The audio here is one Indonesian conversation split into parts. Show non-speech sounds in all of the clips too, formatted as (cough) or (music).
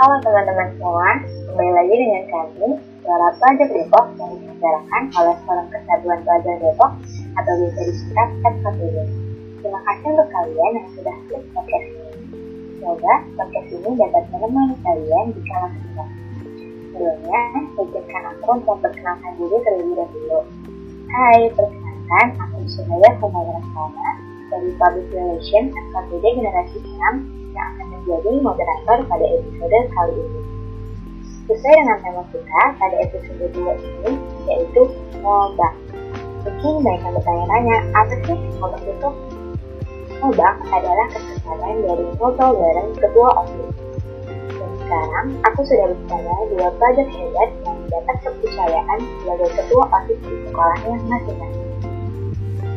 Halo teman-teman semua, kembali lagi dengan kami, Suara Pelajar Depok yang diselenggarakan oleh Forum Kesatuan Pelajar Depok atau bisa disingkat FKPD. Terima kasih untuk kalian yang sudah klik podcast ini. Semoga podcast ini dapat menemani kalian di kala kesulitan. Sebelumnya, izinkan aku untuk perkenalkan diri terlebih dahulu. Hai, perkenalkan, aku Suraya Kumayan Sama dari Public Relations FKPD Generasi 6 yang akan menjadi moderator pada episode kali ini. Sesuai dengan tema kita pada episode 2 ini, yaitu ngobak. Mungkin banyak yang bertanya-tanya, apa sih ngobak itu? Ngobak adalah kesempatan dari ngobrol bareng ketua OSIS. Dan sekarang, aku sudah bersama dua pelajar hebat yang mendapat kepercayaan sebagai ketua OSIS di sekolahnya masing-masing.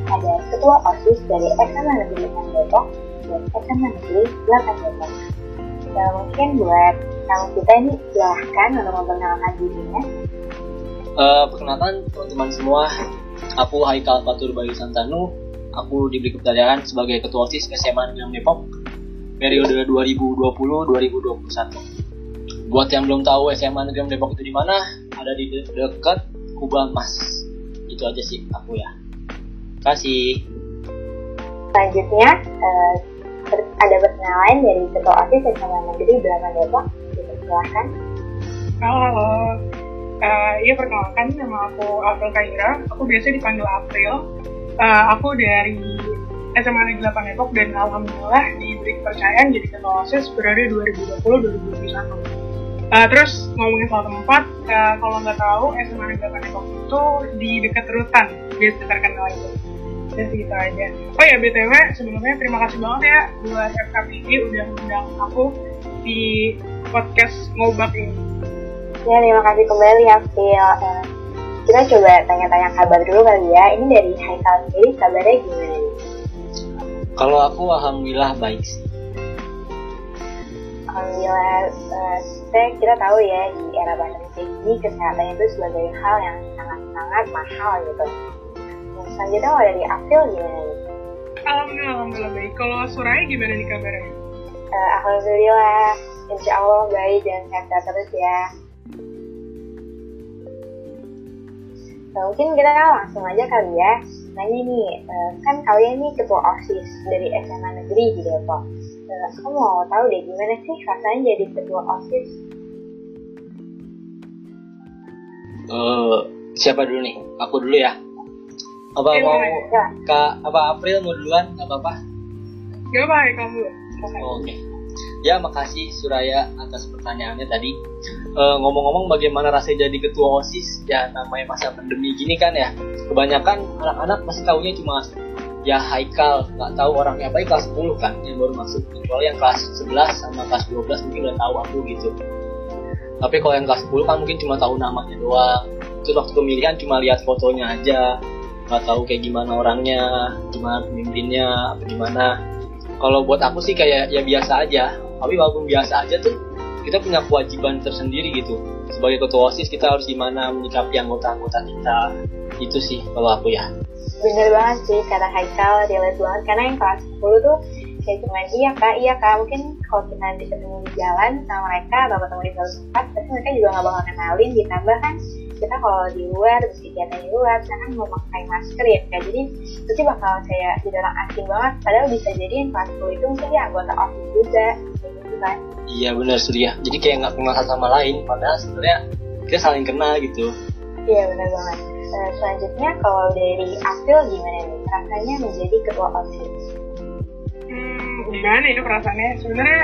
Ada ketua OSIS dari SMA Negeri 6 Depok dan SMA Negeri 8 Depok. Nah, mungkin buat tamu kita ini silahkan untuk memperkenalkan dirinya. Uh, perkenalkan teman-teman semua, aku Haikal Fatur Bayu Santanu. Aku diberi kepercayaan sebagai Ketua OSIS SMA Negeri Depok periode 2020-2021. Buat yang belum tahu SMA Negeri Depok itu di mana, ada di de dekat Kubah Mas. Itu aja sih aku ya. Kasih. Selanjutnya, uh, ada perkenalan dari Ketua OSIS SMA Negeri 8 Depok. Dipersilahkan. Halo. Uh, iya perkenalkan nama aku April Kaira. Aku biasa dipanggil April. Uh, aku dari SMA Negeri 8 Depok dan alhamdulillah diberi kepercayaan jadi ketua OSIS periode 2020-2021. Uh, terus ngomongin soal tempat, uh, kalau nggak tahu SMA Negeri 8 Depok itu di dekat Rutan, biasa terkenal itu. Dan segitu aja. Oh ya BTW sebelumnya terima kasih banget ya buat FKPI udah mengundang aku di podcast ngobak ini. Ya, terima kasih kembali ya, Phil. Kita coba tanya-tanya kabar dulu kali ya. Ini dari Haikal sendiri, kabarnya gimana nih? Kalau aku alhamdulillah baik sih. Alhamdulillah, uh, kita tahu ya di era pandemi ini kesehatan itu sebagai hal yang sangat-sangat mahal gitu. Nah, selanjutnya kalau dari April gimana nih? Alhamdulillah, alhamdulillah baik. Kalau Suraya gimana nih kabarnya? Uh, alhamdulillah, insya Allah baik dan sehat terus ya. Nah, mungkin kita langsung aja kali ya nanya nih, uh, kan kalian nih ketua OSIS dari SMA Negeri di Depok. Uh, aku mau tahu deh gimana sih rasanya jadi ketua OSIS? Uh, siapa dulu nih? Aku dulu ya. Apa Ya, mau Ya, Kak apa April mau duluan? Gak apa-apa. Gak apa kamu? Oh, Oke. Ya, makasih Suraya atas pertanyaannya tadi. Eh, Ngomong-ngomong bagaimana rasanya jadi ketua OSIS? Ya namanya masa pandemi gini kan ya. Kebanyakan anak-anak masih tahunya cuma ya Haikal, nggak tahu orangnya baik kelas 10 kan yang baru masuk. Kalau yang kelas 11 sama kelas 12 mungkin udah tahu aku gitu. Tapi kalau yang kelas 10 kan mungkin cuma tahu namanya doang. Terus waktu pemilihan cuma lihat fotonya aja. Nggak tahu kayak gimana orangnya, gimana pemimpinnya, apa gimana kalau buat aku sih kayak ya biasa aja tapi walaupun biasa aja tuh kita punya kewajiban tersendiri gitu sebagai ketua osis kita harus gimana menyikapi anggota-anggota kita itu sih kalau aku ya bener banget sih kata Haikal, relate banget. Karena yang kelas 10 tuh kayak cuma iya kak, iya kak. Mungkin kalau kita nanti ketemu di jalan sama mereka atau ketemu di suatu tempat, pasti mereka juga nggak bakal kenalin. Ditambah kan kita kalau di luar, terus kegiatan di luar, mau pakai masker ya kak. Jadi pasti bakal kayak orang asing banget. Padahal bisa jadi yang kelas 10 itu mungkin dia anggota OSIS juga. Kayak gitu kan. iya benar Surya jadi kayak nggak kenal satu sama lain padahal sebenarnya kita saling kenal gitu Iya benar banget. Nah, selanjutnya kalau dari April gimana nih? Rasanya menjadi ketua OSIS? Hmm, gimana ya perasaannya? Sebenarnya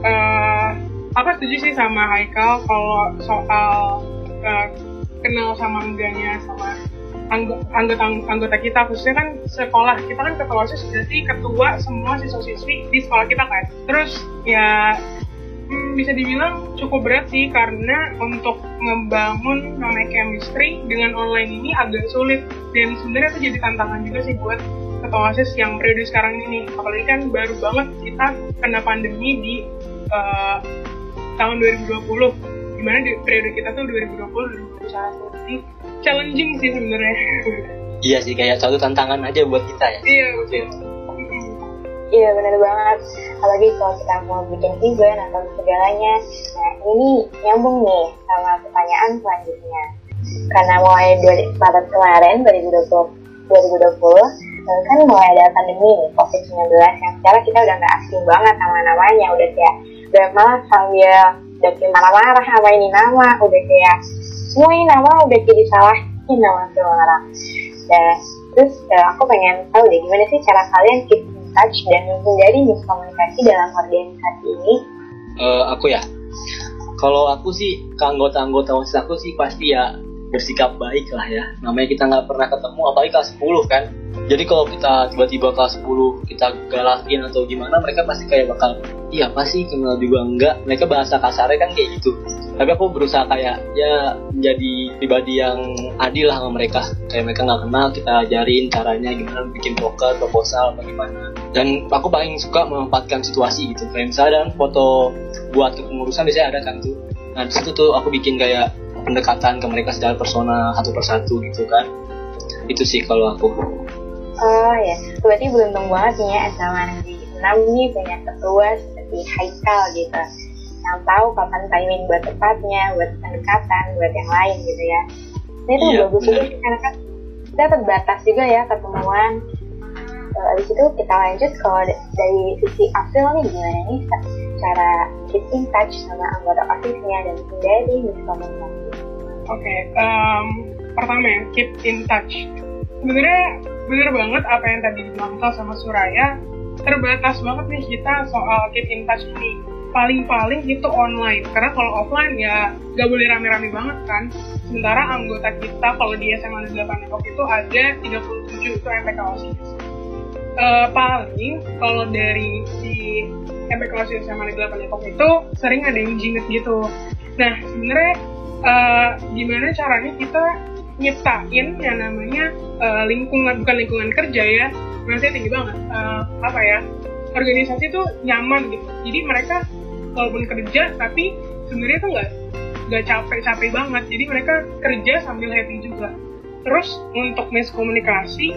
eh aku setuju sih sama Haikal kalau soal eh, kenal sama enggaknya sama anggo- anggota anggota kita khususnya kan sekolah kita kan ketua osis berarti ketua semua siswa siswi di sekolah kita kan. Terus ya hmm, bisa dibilang cukup berat sih karena untuk ngebangun namanya chemistry dengan online ini agak sulit. Dan sebenarnya itu jadi tantangan juga sih buat ketua osis yang periode sekarang ini. Apalagi kan baru banget kita kena pandemi di eh, tahun 2020 di mana di periode kita tuh 2020 2021 jadi challenging sih sebenarnya iya sih kayak satu tantangan aja buat kita ya iya betul Iya benar banget. Apalagi kalau kita mau bikin event atau segalanya. Nah ini nyambung nih sama pertanyaan selanjutnya. Karena mulai dari Maret kemarin 2020, 2020 kan mulai ada pandemi nih COVID-19 yang secara kita udah nggak asing banget sama namanya udah kayak udah malah sambil kayak marah-marah sama ini nama udah kayak semua ini nama udah kayak disalahin nama semua orang. Dan terus uh, aku pengen tahu deh gimana sih cara kalian keep in touch dan menghindari miskomunikasi dalam organisasi ini? Uh, aku ya? Kalau aku sih ke anggota-anggota OSIS aku sih pasti ya bersikap baik lah ya. Namanya kita nggak pernah ketemu apalagi kelas 10 kan. Jadi kalau kita tiba-tiba kelas 10 kita galakin atau gimana mereka pasti kayak bakal iya apa sih kenal juga enggak. Mereka bahasa kasarnya kan kayak gitu. Tapi aku berusaha kayak ya menjadi pribadi yang adil lah sama mereka. Kayak mereka nggak kenal kita ajarin caranya gimana bikin poker proposal bagaimana dan aku paling suka memanfaatkan situasi gitu. Kayak misalnya foto buat kepengurusan biasanya ada kan tuh. Nah di situ tuh aku bikin kayak pendekatan ke mereka secara persona satu persatu gitu kan. Itu sih kalau aku. Oh ya. Berarti beruntung banget nih ya SMA Negeri 6 nih punya ketua seperti Haikal gitu. Yang tahu kapan timing buat tepatnya buat pendekatan buat yang lain gitu ya. Ini tuh iya, bagus juga karena kan kita terbatas juga ya ketemuan habis itu kita lanjut kalau dari sisi April nih gimana nih cara keep in touch sama anggota OSISnya dan menghindari miskomunikasi Oke, okay, um, pertama ya, keep in touch. Sebenarnya bener banget apa yang tadi dibilang sama Suraya, terbatas banget nih kita soal keep in touch ini. Paling-paling itu online, karena kalau offline ya gak boleh rame-rame banget kan. Sementara anggota kita kalau di SMA 8 Depok itu ada 37 itu MPK OSIS. Uh, paling kalau dari si MPK OSIS SMA 8 Depok itu sering ada yang jingget gitu. Nah, sebenarnya uh, gimana caranya kita nyiptain yang namanya uh, lingkungan bukan lingkungan kerja ya. Masih tinggi banget. Uh, apa ya? Organisasi itu nyaman gitu. Jadi mereka walaupun kerja tapi sebenarnya tuh nggak nggak capek-capek banget. Jadi mereka kerja sambil happy juga. Terus untuk miskomunikasi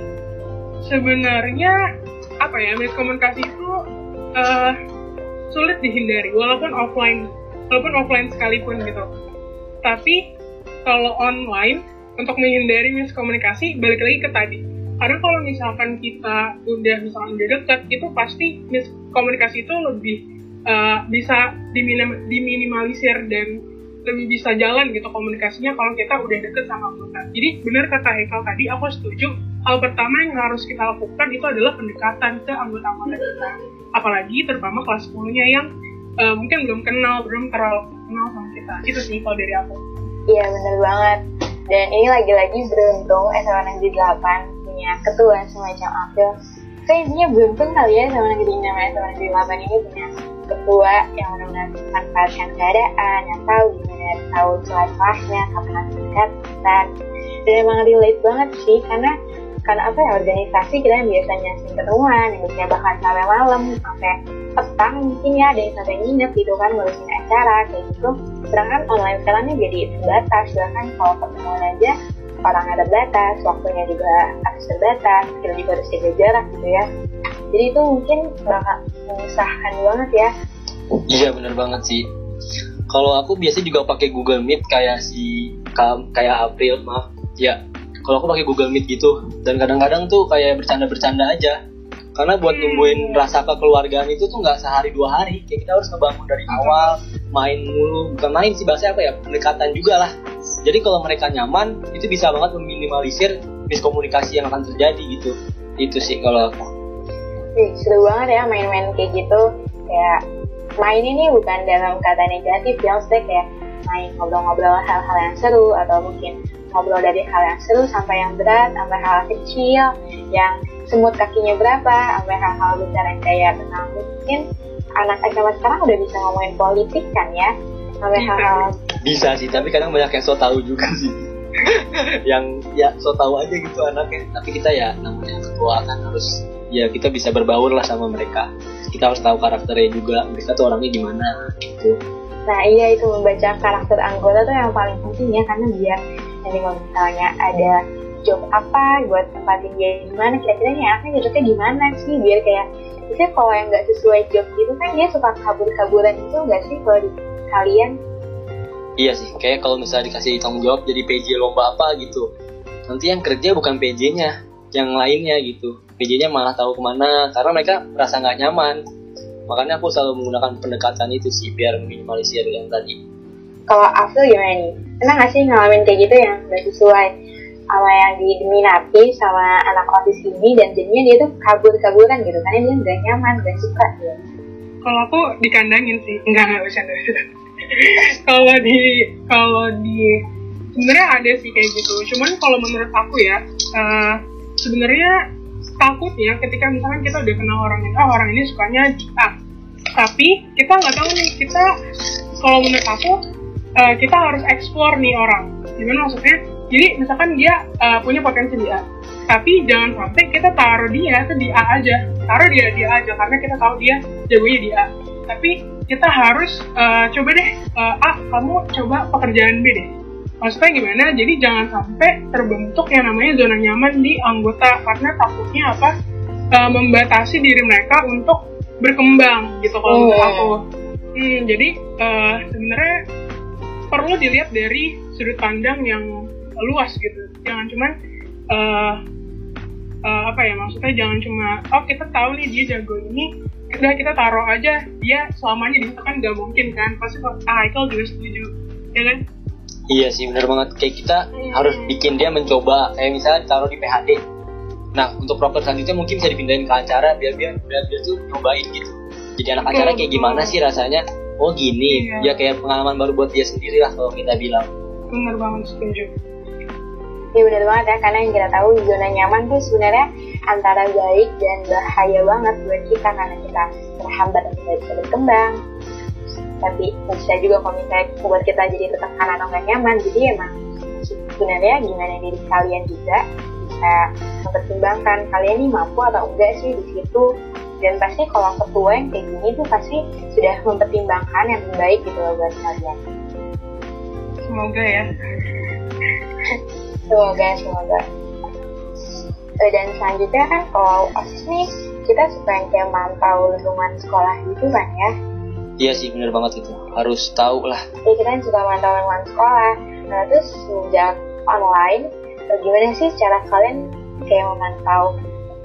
sebenarnya apa ya? Miskomunikasi itu uh, sulit dihindari. Walaupun offline walaupun offline sekalipun gitu tapi kalau online untuk menghindari miskomunikasi balik lagi ke tadi. Karena kalau misalkan kita udah misalkan udah deket, itu pasti miskomunikasi itu lebih uh, bisa diminim diminimalisir dan lebih bisa jalan gitu komunikasinya kalau kita udah deket sama anggota. Jadi benar kata Hekal tadi, aku setuju. Hal pertama yang harus kita lakukan itu adalah pendekatan ke anggota-anggota kita. Apalagi terutama kelas 10-nya yang uh, mungkin belum kenal, belum terlalu kenal sama kita. Itu sih kalau dari aku. Iya bener banget. Dan ini lagi-lagi beruntung SMA Negeri 8 punya ketua semacam April saya intinya beruntung kali ya sama negeri 6 SMA Negeri 8 ini punya ketua yang benar-benar manfaatkan keadaan yang tahu gimana tahu celah-celahnya kapan harus dan emang relate banget sih karena karena apa ya organisasi kita yang biasanya sering ketemuan yang biasanya bahkan sampai malam sampai petang mungkin ya ada yang sampai nginep gitu kan ngurusin acara kayak gitu. Sedangkan online sekarang ini jadi terbatas sedangkan kalau ketemuan aja orang ada batas waktunya juga harus terbatas kita juga harus jaga jarak gitu ya. Jadi itu mungkin bakal mengusahakan banget ya. Iya bener banget sih. Kalau aku biasanya juga pakai Google Meet kayak si kayak April maaf. Ya kalau aku pakai Google Meet gitu. Dan kadang-kadang tuh kayak bercanda-bercanda aja. Karena buat nungguin rasa kekeluargaan itu tuh nggak sehari dua hari. Kayak kita harus ngebangun dari awal main mulu. Bukan main sih bahasa apa ya? Pendekatan juga lah. Jadi kalau mereka nyaman itu bisa banget meminimalisir miskomunikasi yang akan terjadi gitu. Itu sih kalau aku. Ih, seru banget ya main-main kayak gitu. Kayak main ini bukan dalam kata negatif ya maksudnya kayak main ngobrol-ngobrol hal-hal yang seru atau mungkin ngobrol dari hal yang seru sampai yang berat, sampai hal kecil yang semut kakinya berapa, sampai hal-hal besar yang kayak tentang mungkin anak SMA sekarang udah bisa ngomongin politik kan ya, sampai iya. hal-hal bisa sih, tapi kadang banyak yang so tahu juga sih. (laughs) yang ya so tahu aja gitu anaknya. Tapi kita ya namanya ketua kan harus ya kita bisa berbaur lah sama mereka. Kita harus tahu karakternya juga mereka tuh orangnya gimana gitu. Nah iya itu membaca karakter anggota tuh yang paling penting ya karena biar jadi kalau misalnya ada job apa buat tempatin dia gimana kira-kira nih aku cocoknya gimana sih biar kayak Biasanya kalau yang nggak sesuai job gitu kan dia suka kabur-kaburan itu nggak sih kalau di kalian? Iya sih, kayak kalau misalnya dikasih tanggung jawab jadi PJ lomba apa gitu, nanti yang kerja bukan PJ-nya, yang lainnya gitu. PJ-nya malah tahu ke mana, karena mereka merasa nggak nyaman. Makanya aku selalu menggunakan pendekatan itu sih, biar minimalisir yang tadi. Kalau Afil gimana nih? Pernah nggak sih ngalamin kayak gitu yang nggak sesuai sama yang diminati sama anak osis ini dan jadinya dia tuh kabur-kaburan gitu karena dia nggak nyaman, nggak suka gitu. Kalau aku dikandangin sih, enggak enggak bercanda. (laughs) kalau di kalau di sebenarnya ada sih kayak gitu. Cuman kalau menurut aku ya, uh, sebenarnya takutnya ketika misalkan kita udah kenal orang ini, oh orang ini sukanya A, tapi kita nggak tahu nih kita kalau menurut aku uh, kita harus explore nih orang. Gimana maksudnya? Jadi misalkan dia uh, punya potensi di A, tapi jangan sampai kita taruh dia ke di A aja, taruh dia di A aja karena kita tahu dia jagonya di A. Tapi kita harus uh, coba deh uh, A, kamu coba pekerjaan B deh. Maksudnya gimana? Jadi jangan sampai terbentuk yang namanya zona nyaman di anggota karena takutnya apa? Uh, membatasi diri mereka untuk berkembang gitu kalau menurut aku. Hmm, jadi uh, sebenarnya perlu dilihat dari sudut pandang yang luas gitu. Jangan cuma uh, uh, apa ya maksudnya jangan cuma oh kita tahu nih dia jago ini udah kita taruh aja dia selamanya di situ kan nggak mungkin kan. Pasti ah Michael juga setuju ya kan? Iya sih benar banget. Kayak kita hmm. harus bikin dia mencoba. Kayak misalnya taruh di PHD nah untuk proker selanjutnya mungkin bisa dipindahin ke acara biar biar biar dia tuh cobain gitu. Jadi anak acara kayak gimana sih rasanya oh gini. Iya. ya kayak pengalaman baru buat dia sendiri lah kalau kita bilang. Benar banget setuju. Ya benar banget ya. Karena yang kita tahu zona nyaman tuh sebenarnya antara baik dan bahaya banget buat kita. Karena kita terhambat dan tidak bisa berkembang. Tapi bisa juga kalau misalnya buat kita jadi tertekan atau nggak nyaman jadi emang sebenarnya gimana diri kalian juga bisa mempertimbangkan kalian ini mampu atau enggak sih di situ dan pasti kalau ketua yang kayak gini tuh pasti sudah mempertimbangkan yang terbaik gitu loh buat kalian. Semoga ya. Semoga semoga. Uh, dan selanjutnya kan kalau osis nih kita suka yang kayak mantau lingkungan sekolah gitu kan ya? Iya sih bener banget itu. Harus tahu lah. Ya kita kan suka mantau lingkungan sekolah. Nah terus sejak online bagaimana sih cara kalian kayak memantau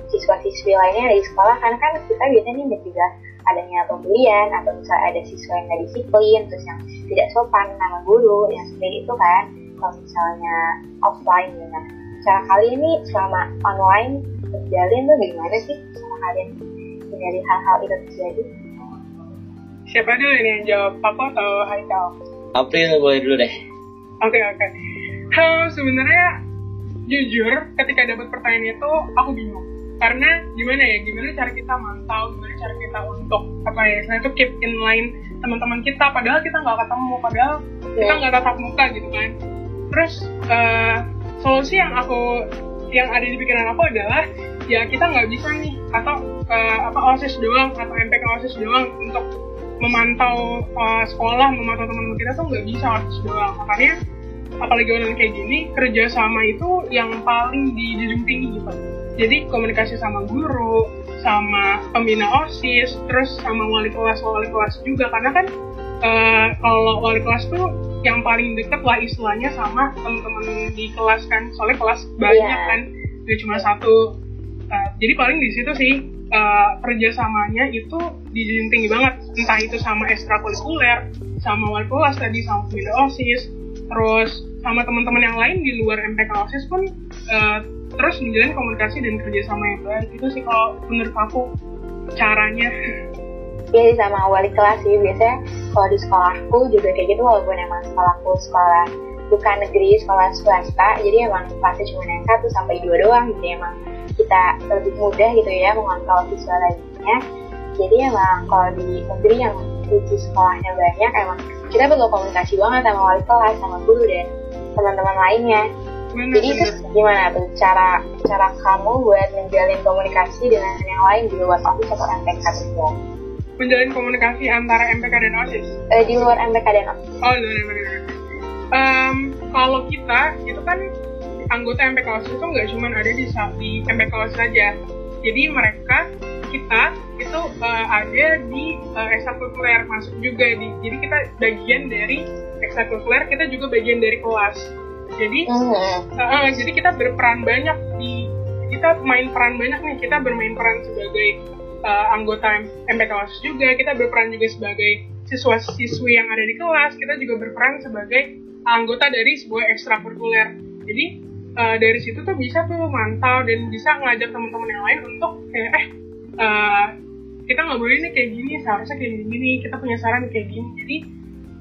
siswa-siswi lainnya di sekolah karena kan kita biasanya nih juga adanya pembelian atau misalnya ada siswa yang nggak disiplin terus yang tidak sopan nama guru yang seperti itu kan. Kalau misalnya offline ya nah cara kali ini selama online terjalin tuh gimana sih sama kalian dari hal-hal itu terjadi? Siapa dulu ini yang jawab aku atau Haikal? April boleh dulu deh. Oke okay, oke. Okay. Halo, sebenarnya jujur ketika dapat pertanyaan itu aku bingung karena gimana ya gimana cara kita mantau gimana cara kita untuk apa ya saya itu keep in line teman-teman kita padahal kita nggak ketemu padahal yeah. kita nggak tatap muka gitu kan. Terus uh, solusi yang aku yang ada di pikiran aku adalah ya kita nggak bisa nih atau uh, apa osis doang atau MPK osis doang untuk memantau uh, sekolah memantau teman-teman kita tuh nggak bisa osis doang. Makanya apalagi orang kayak gini kerja sama itu yang paling dijunjung tinggi gitu jadi komunikasi sama guru sama pembina osis terus sama wali kelas wali kelas juga. Karena kan uh, kalau wali kelas tuh yang paling deket lah istilahnya sama teman-teman di kelas kan. Soalnya kelas banyak yeah. kan gak cuma satu. Uh, jadi paling di situ sih uh, kerjasamanya itu dijunjung tinggi banget. Entah itu sama ekstrakurikuler sama wali kelas tadi sama pembina osis. Terus sama teman-teman yang lain di luar MPK osis pun uh, terus menjalin komunikasi dan kerjasama yang baik itu sih kalau menurut aku caranya. Iya sama wali kelas sih. Biasanya kalau di sekolahku juga kayak gitu walaupun emang sekolahku sekolah bukan negeri sekolah swasta. Jadi emang kelasnya cuma yang satu sampai dua doang. Jadi emang kita lebih mudah gitu ya mengontrol siswa lainnya. Jadi emang kalau di negeri yang tujuh sekolahnya banyak emang kita perlu komunikasi banget sama wali kelas sama guru dan teman-teman lainnya jadi itu gimana tuh cara cara kamu buat menjalin komunikasi dengan yang lain di luar office atau MPK tuh menjalin komunikasi antara MPK dan OSIS? Eh, di luar MPK dan OSIS. Oh, di luar MPK OSIS. Um, kalau kita, itu kan anggota MPK OSIS itu nggak cuma ada di, di MPK OSIS saja. Jadi mereka, kita, itu uh, ada di uh, ekstrakurikuler masuk juga di jadi kita bagian dari ekstrakurikuler kita juga bagian dari kelas jadi uh, uh, jadi kita berperan banyak di kita main peran banyak nih. Kita bermain peran sebagai uh, anggota MPK OSIS juga. Kita berperan juga sebagai siswa-siswi yang ada di kelas. Kita juga berperan sebagai anggota dari sebuah ekstrakurikuler. Jadi uh, dari situ tuh bisa tuh mantau dan bisa ngajak teman-teman yang lain untuk kayak eh uh, kita nggak boleh nih kayak gini. Seharusnya kayak gini kita punya saran kayak gini. Jadi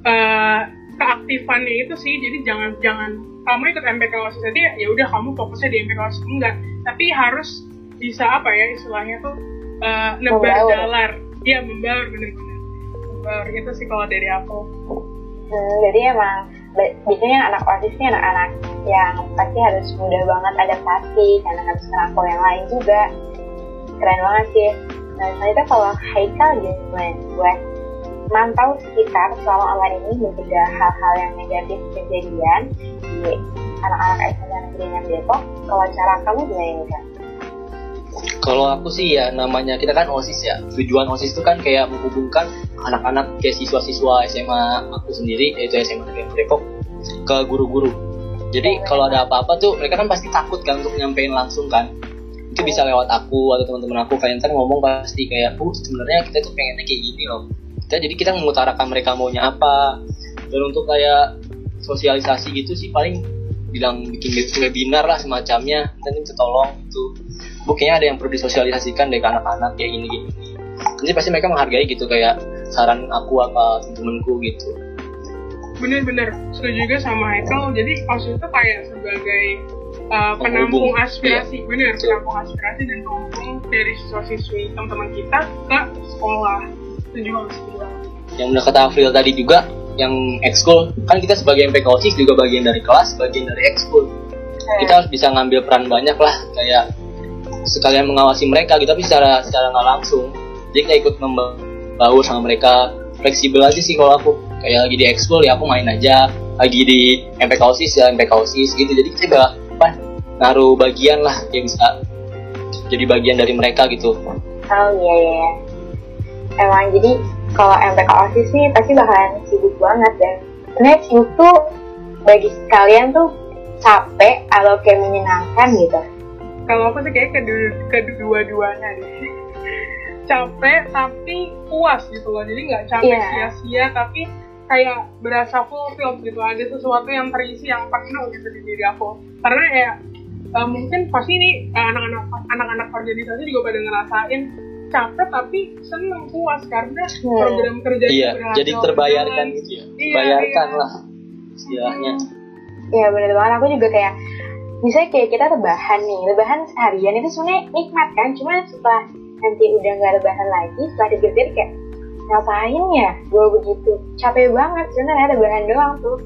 uh, keaktifannya itu sih jadi jangan jangan kamu ikut MPK OSIS aja ya udah kamu fokusnya di MPK OSIS enggak. Tapi harus bisa apa ya istilahnya tuh uh, nebar jalar iya membaur bener-bener membaur itu sih kalau dari aku. Hmm, jadi emang biasanya anak osis ini anak-anak yang pasti harus mudah banget adaptasi karena harus merangkul yang lain juga. Keren banget sih. Nah selanjutnya kalau Haikal gimana buat mantau sekitar selama online ini mencegah hal-hal yang negatif kejadian di anak-anak SMA negeri yang Depok kalau cara kamu gimana? Kalau aku sih ya namanya kita kan OSIS ya. Tujuan OSIS itu kan kayak menghubungkan anak-anak kayak siswa-siswa SMA aku sendiri yaitu SMA Negeri Depok ke guru-guru. Jadi kalau ada apa-apa tuh mereka kan pasti takut kan untuk nyampein langsung kan. Itu bisa lewat aku atau teman-teman aku kalian kan ngomong pasti kayak, "Uh, sebenarnya kita tuh pengennya kayak gini loh." Kita jadi kita mengutarakan mereka maunya apa. Dan untuk kayak sosialisasi gitu sih paling bilang bikin webinar lah semacamnya. Kita minta tolong itu bu kayaknya ada yang perlu disosialisasikan deh ke anak-anak kayak gini gini jadi pasti mereka menghargai gitu kayak saran aku apa temen-temenku gitu. Bener-bener setuju juga sama Michael jadi maksudnya itu kayak sebagai uh, penampung aspirasi. Iya. bener penampung aspirasi dan penampung dari siswa-siswi teman-teman kita ke sekolah. Itu juga yang udah kata April tadi juga yang ekskul kan kita sebagai MPK OSIS juga bagian dari kelas bagian dari ekskul hmm. kita harus bisa ngambil peran banyak lah kayak sekalian mengawasi mereka gitu tapi secara secara nggak langsung. Jadi kita ikut membaur sama mereka. Fleksibel aja sih kalau aku. Kayak lagi di ekskul ya aku main aja. Lagi di MPK OSIS ya MPK OSIS gitu. Jadi kita gak apa naruh bagian lah yang bisa jadi bagian dari mereka gitu. Oh iya iya. Emang jadi kalau MPK OSIS sih pasti bakalan sibuk banget dan sebenarnya sibuk tuh bagi kalian tuh capek atau kayak menyenangkan gitu. Kalau aku sih kayak kedua-duanya deh. Capek tapi puas gitu loh. Jadi nggak capek yeah. sia-sia tapi kayak berasa fulfilled gitu. Ada sesuatu yang terisi yang penuh gitu di diri aku. Karena ya uh, mungkin pasti ini anak-anak anak-anak organisasi juga pada ngerasain capek tapi seneng puas karena hmm. program kerja iya, jadi terbayarkan gitu ya? Iya, bayarkan iya. lah istilahnya. Iya benar banget. Aku juga kayak misalnya kayak kita rebahan nih rebahan seharian itu sebenarnya nikmat kan? Cuma setelah nanti udah nggak rebahan lagi setelah dipikir kayak ngapain ya gue begitu? Capek banget sebenarnya rebahan doang tuh.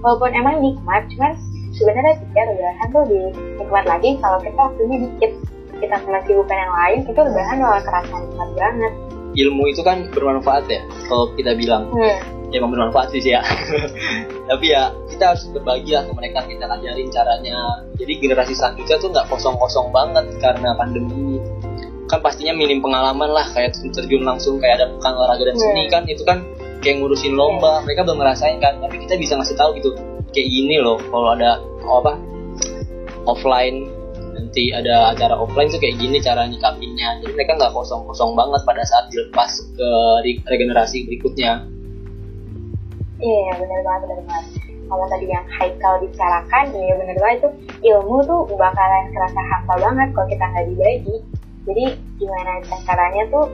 Walaupun emang nikmat cuman sebenarnya jika rebahan tuh dinikmat lagi kalau kita waktunya dikit kita masih bukan yang lain itu rebahan malah kerasa nikmat banget. Ilmu itu kan bermanfaat ya kalau kita bilang. Hmm. ya emang bermanfaat sih ya (laughs) tapi ya kita harus berbagi lah ke mereka kita ajarin caranya. Jadi generasi selanjutnya tuh nggak kosong-kosong banget karena pandemi. Kan pastinya minim pengalaman lah kayak terjun langsung kayak ada pekan olahraga dan seni hmm. kan. Itu kan kayak ngurusin lomba. Hmm. mereka belum ngerasain kan tapi kita bisa ngasih tahu gitu. Kayak gini loh kalau ada oh apa offline nanti ada acara offline tuh kayak gini cara nyikapinnya. Jadi mereka nggak kosong-kosong banget pada saat dilepas ke regenerasi berikutnya. Iya yeah, benar banget benar banget. Kalau tadi yang Haikal bicarakan ya benar banget itu ilmu tuh bakalan kerasa hampa banget kalau kita nggak dibagi. Jadi gimana caranya tuh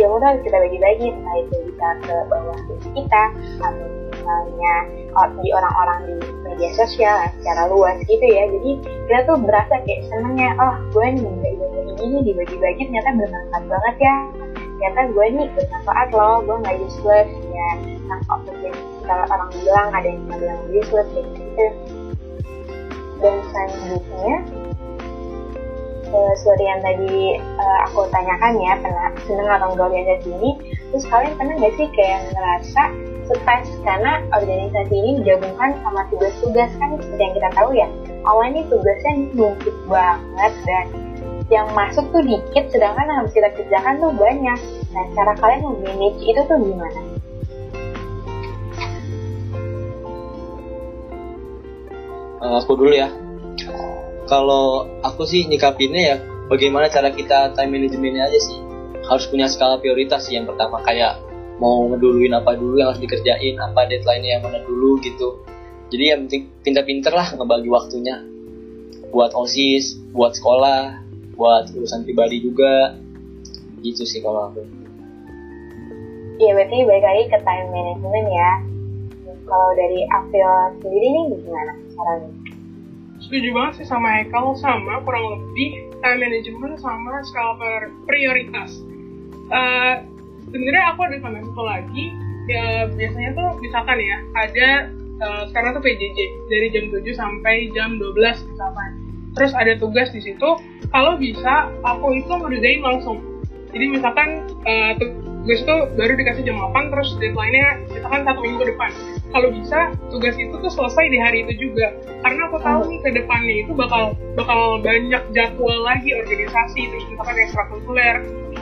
ilmu tuh harus kita bagi-bagi entah itu bisa ke bawah kita atau misalnya di orang-orang di media sosial secara luas gitu ya. Jadi kita tuh berasa kayak senengnya oh gue nih dibagi ini dibagi-bagi ternyata bermanfaat banget ya. Ternyata gue nih bermanfaat loh gue nggak useless ya. Nah kalau orang bilang ada yang bilang useless kayak gitu. Dan selanjutnya uh, seperti yang tadi uh, aku tanyakan ya pernah seneng atau enggak organisasi ini terus kalian pernah nggak sih kayak ngerasa stres karena organisasi ini digabungkan sama tugas-tugas kan seperti yang kita tahu ya awalnya ini tugasnya numpuk banget dan yang masuk tuh dikit sedangkan yang harus kita kerjakan tuh banyak Nah, cara kalian memanage itu tuh gimana? Uh, aku dulu ya. Kalau aku sih nyikapinnya ya, bagaimana cara kita time managementnya aja sih. Harus punya skala prioritas sih yang pertama kayak mau ngeduluin apa dulu yang harus dikerjain, apa deadline-nya yang mana dulu gitu. Jadi yang penting pinter-pinter lah ngebagi waktunya buat osis, buat sekolah, buat urusan pribadi juga. Gitu sih kalau aku. Iya berarti balik lagi ke time management ya. Kalau dari April sendiri nih gimana caranya? Setuju banget sih sama Ekal sama kurang lebih time management sama skala prioritas. Uh, Sebenarnya aku ada sama satu lagi ya biasanya tuh misalkan ya ada uh, sekarang tuh PJJ dari jam 7 sampai jam 12 misalkan. Terus ada tugas di situ, kalau bisa aku itu ngerjain langsung. Jadi misalkan uh, tugas itu baru dikasih jam 8 terus deadline-nya misalkan satu minggu depan. Kalau bisa tugas itu tuh selesai di hari itu juga. Karena aku tahu nih ke depannya itu bakal bakal banyak jadwal lagi organisasi terus misalkan ekstrakurikuler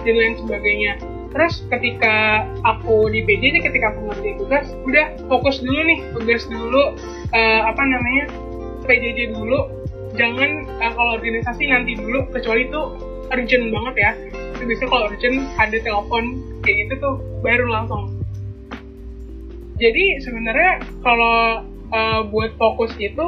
dan lain sebagainya terus ketika aku di PJ ketika aku ngerjain tugas udah fokus dulu nih tugas dulu uh, apa namanya PJJ dulu. Jangan uh, kalau organisasi nanti dulu kecuali itu urgent banget ya. Itu biasanya kalau urgent ada telepon kayak gitu tuh baru langsung. Jadi sebenarnya kalau uh, buat fokus itu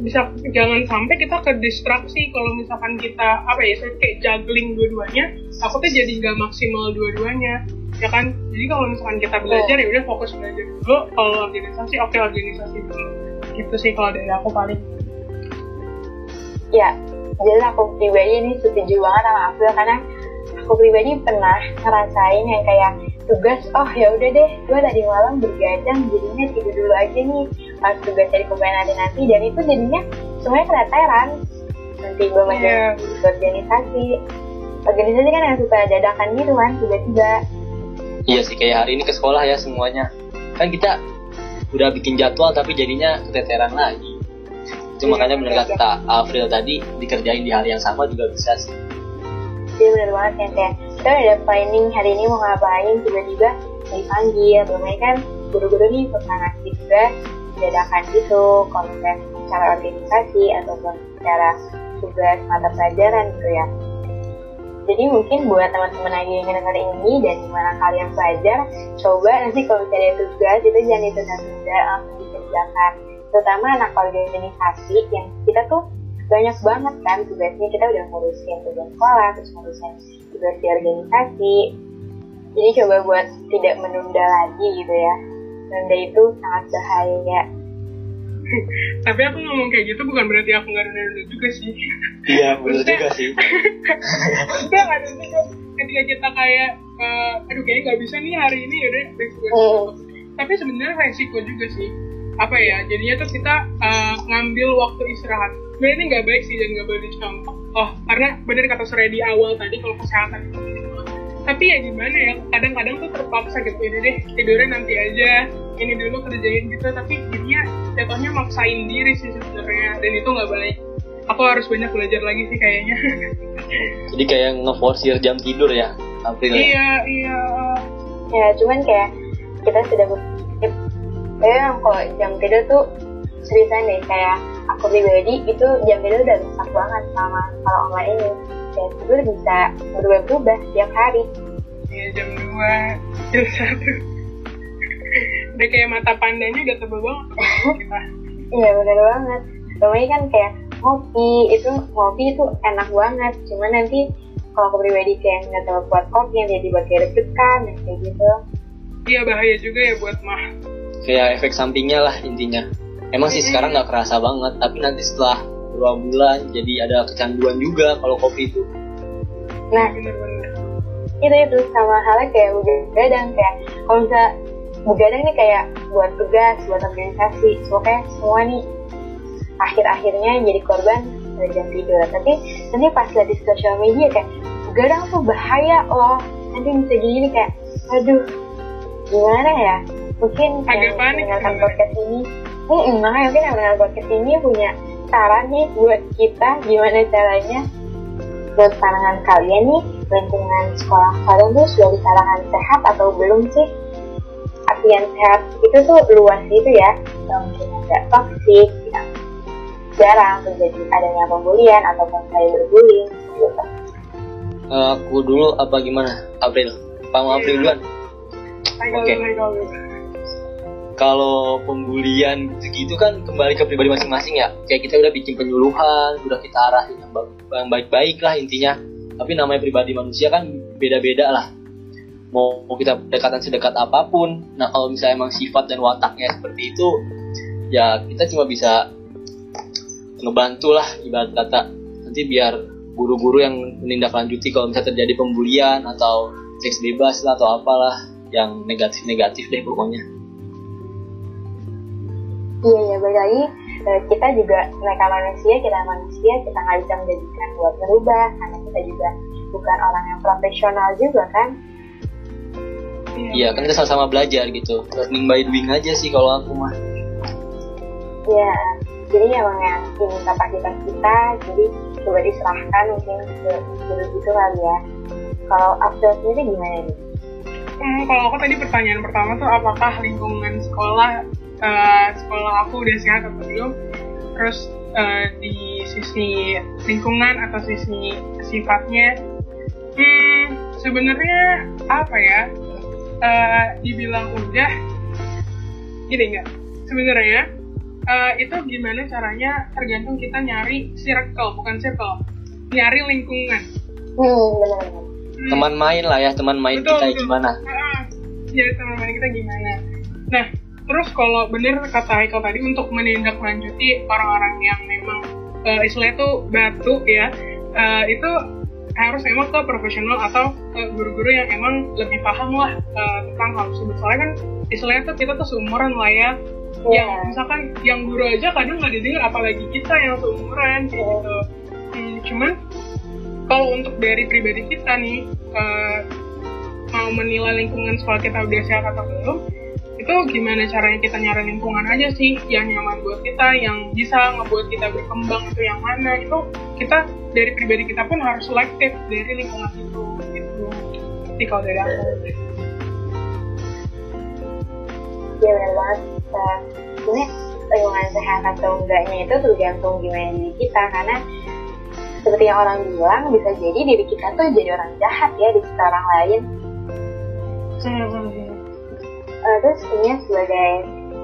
bisa jangan sampai kita ke distraksi kalau misalkan kita apa ya kayak juggling dua-duanya aku tuh jadi nggak maksimal dua-duanya ya kan? Jadi kalau misalkan kita belajar ya udah fokus belajar dulu. Kalau organisasi oke okay, organisasi dulu. Gitu sih kalau dari aku paling. Ya jadi aku pribadi ini setuju banget sama aku karena aku pribadi pernah ngerasain yang kayak tugas oh ya udah deh gue tadi malam bergadang jadinya tidur dulu aja nih pas dari pemain nanti nanti dan itu jadinya semuanya keteteran nanti gue masih yeah. organisasi organisasi kan yang suka dadakan gitu kan tiba-tiba. Iya sih kayak hari ini ke sekolah ya semuanya. Kan kita udah bikin jadwal tapi jadinya keteteran lagi. Itu yeah, makanya benar kata April tadi dikerjain di hari yang sama juga bisa sih. Iya benar banget kan kayak kita udah ada planning hari ini mau ngapain tiba-tiba dipanggil belum kan guru-guru nih pernah ngasih tugas dadakan gitu kalau misalnya cara organisasi ataupun cara tugas mata pelajaran gitu ya. Jadi mungkin buat teman-teman lagi yang dengar ini dan gimana kalian belajar coba nanti kalau misalnya tugas itu jangan ditunda-tunda langsung dikerjakan. Terutama anak organisasi yang kita tuh banyak banget kan tugasnya kita udah ngurusin tugas sekolah terus ngurusin tugas di organisasi. Jadi coba buat tidak menunda lagi gitu ya menunda itu sangat bahaya. (laughs) Tapi aku ngomong kayak gitu bukan berarti aku nggak nunda juga sih. Iya benar juga sih. Kita nggak ada juga. Ketika kita kayak uh, aduh kayaknya nggak bisa nih hari ini yaudah resiko oh. tapi sebenarnya resiko juga sih. Apa ya jadinya tuh kita uh, ngambil waktu istirahat. Sebenarnya ini nggak baik sih dan nggak boleh dicontoh oh karena benar kata Surya di awal tadi kalau kesehatan. itu tapi ya gimana ya kadang-kadang tuh terpaksa gitu ini deh tidurnya nanti aja ini dulu kerjain gitu. Tapi jadinya jatuhnya maksain diri sih sebenarnya dan itu nggak baik. Aku harus banyak belajar lagi sih kayaknya. (laughs) Jadi kayak ngeforsir jam tidur ya April ya? iya iya. Ya cuman kayak kita sudah berpikir kayak kalau jam tidur tuh cerita deh kayak aku pribadi itu jam tidur udah rusak banget sama kalau online ini dan tidur bisa berubah-ubah setiap hari. Iya jam dua. Jam satu. Udah kayak mata pandanya udah tebel banget. Iya bener banget. Soalnya kan kayak kopi itu kopi itu enak banget. Cuma nanti kalau aku pribadi kayak nggak terlalu kuat kopi yang jadi buat kayak deg-degan dan kayak gitu. Iya bahaya juga ya buat mah. Kayak efek sampingnya lah intinya. Emang sih sekarang nggak kerasa banget tapi nanti setelah dua bulan jadi ada kecanduan juga kalau kopi itu. Nah bener-bener itu itu sama halnya kayak begadang kayak kalau bisa begadang nih kayak buat tugas buat organisasi pokoknya semua nih akhir-akhirnya jadi korban dari jam tidur. Tapi nanti pas lihat di sosial media kayak begadang tuh bahaya loh. Nanti bisa gini kayak aduh gimana ya? Mungkin agak panik mendengarkan podcast ini. Hmm, makanya mungkin yang mendengar podcast ini punya saran nih buat kita gimana caranya buat pandangan kalian nih lingkungan sekolah kalian tuh sudah di kalangan sehat atau belum sih? Artian sehat itu tuh luas gitu ya, yang mungkin agak toksik, yang jarang terjadi adanya pembulian ataupun cyberbullying gitu. Eh, aku dulu apa gimana? April. Pak April duluan. Haikal Oke. dulu. Kalau pembulian gitu kan kembali ke pribadi masing-masing ya. Kayak kita udah bikin penyuluhan, udah kita arahin yang baik-baik lah intinya. Tapi namanya pribadi manusia kan beda-beda lah. Mau mau kita dekatan sedekat apa pun. Nah kalau misalnya emang sifat dan wataknya seperti itu, ya kita cuma bisa ngebantu lah ibarat kata. Nanti biar guru-guru yang menindaklanjuti kalau misalnya terjadi pembulian atau seks bebas lah atau apalah yang negatif-negatif deh pokoknya. Iya ya balik lagi kita juga mereka manusia kita manusia kita nggak bisa menjadikan buat merubah karena kita juga bukan orang yang profesional juga kan? Iya kan kita sama-sama belajar gitu. Learning by doing aja sih kalau aku mah. Iya jadi emang yang ini kapasitas kita jadi coba diserahkan mungkin ke guru gitu kali ya. Kalau Abdul sendiri gimana nih? Hmm, kalau aku tadi pertanyaan pertama tuh apakah lingkungan sekolah eh, sekolah aku udah sehat atau belum? Terus eh, di sisi lingkungan atau sisi sifatnya, hmm, sebenarnya apa ya? Eh, dibilang udah, gini nggak? Sebenarnya eh, itu gimana caranya tergantung kita nyari circle bukan circle, nyari lingkungan. Hmm Hmm. Teman main lah ya Teman main Betul, kita betul. gimana Ah, jadi teman-teman kita gimana nah terus kalau bener kata Haikal tadi untuk menindaklanjuti orang-orang yang memang uh, istilahnya tuh batu ya eh, itu harus memang ke profesional atau guru-guru yang emang lebih paham lah eh, tentang hal tersebut. Soalnya kan istilahnya tuh kita tuh seumuran lah ya. Iya. yang misalkan yang guru aja kadang nggak didengar apalagi kita yang seumuran kayak gitu Hmm, cuman kalau untuk dari pribadi kita nih eh, mau menilai lingkungan sekolah kita udah sehat atau belum itu gimana caranya kita nyari lingkungan aja sih yang nyaman buat kita yang bisa ngebuat kita berkembang itu yang mana itu kita dari pribadi kita pun harus selektif dari lingkungan itu gitu jadi kalau dari aku Iya. Uh, Sebenarnya lingkungan sehat atau enggaknya itu tergantung gimana diri kita karena seperti yang orang bilang bisa jadi diri kita tuh jadi orang jahat ya di orang lain. Uh, terus ini sebagai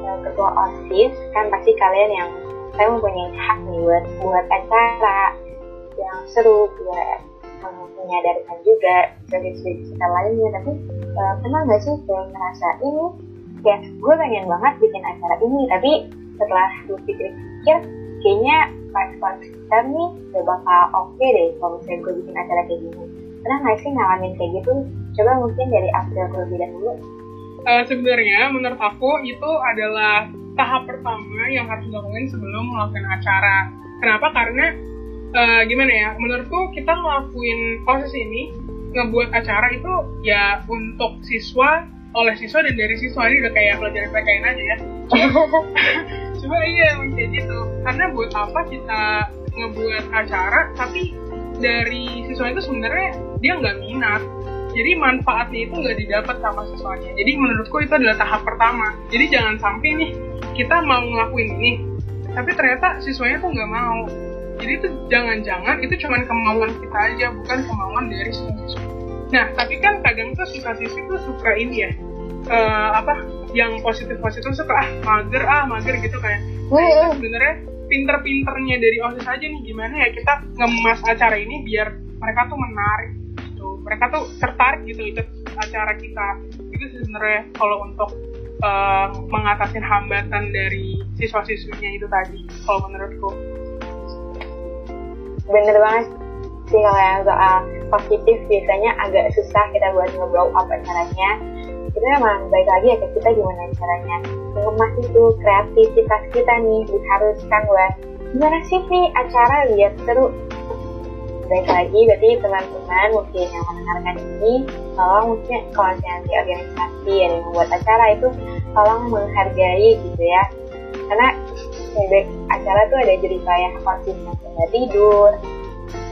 uh, ketua osis kan pasti kalian yang saya mempunyai hak nih buat buat acara yang seru buat menyadarkan juga dari sudut lainnya. Tapi uh, pernah nggak sih kayak ngerasa ini kayak gue pengen banget bikin acara ini tapi setelah gue pikir-pikir kayaknya pas kita nih gak bakal oke deh kalau misalnya gue bikin acara kayak gini. Pernah nggak sih ngalamin kayak gitu? Coba mungkin dari April terlebih dahulu Eh, sebenarnya menurut aku itu adalah tahap pertama yang harus dilakukan sebelum melakukan acara. Kenapa? Karena eh, gimana ya? Menurutku kita ngelakuin proses ini ngebuat acara itu ya untuk siswa oleh siswa dan dari siswa ini udah kayak pelajaran PKN aja ya. (laughs) Cuma iya emang kayak gitu. Karena buat apa kita ngebuat acara tapi dari siswa itu sebenarnya dia nggak minat jadi manfaatnya itu nggak didapat sama siswanya. Jadi menurutku itu adalah tahap pertama. Jadi jangan sampai nih kita mau ngelakuin ini tapi ternyata siswanya tuh nggak mau. Jadi itu jangan-jangan itu cuma kemauan kita aja bukan kemauan dari siswa. Nah tapi kan kadang tuh siswa siswi tuh suka ini ya eh, apa yang positif positif suka ah mager ah mager gitu kayak. Nah, itu sebenarnya pinter-pinternya dari osis aja nih gimana ya kita ngemas acara ini biar mereka tuh menarik mereka tuh tertarik gitu ikut acara kita. Itu sebenarnya kalau untuk eh, mengatasi hambatan dari siswa-siswinya itu tadi kalau menurutku. Bener banget sih kalau yang soal positif biasanya agak susah kita buat nge-blow up acaranya. Itu emang baik lagi ya ke kita gimana caranya mengemas itu kreativitas kita nih diharuskan buat. Gimana sih nih acara biar seru baik lagi berarti teman-teman mungkin yang mendengarkan ini tolong mungkin kalau nanti organisasi yang membuat acara itu tolong menghargai gitu ya. Karena baik acara tuh ada jadi kayak yang nggak tidur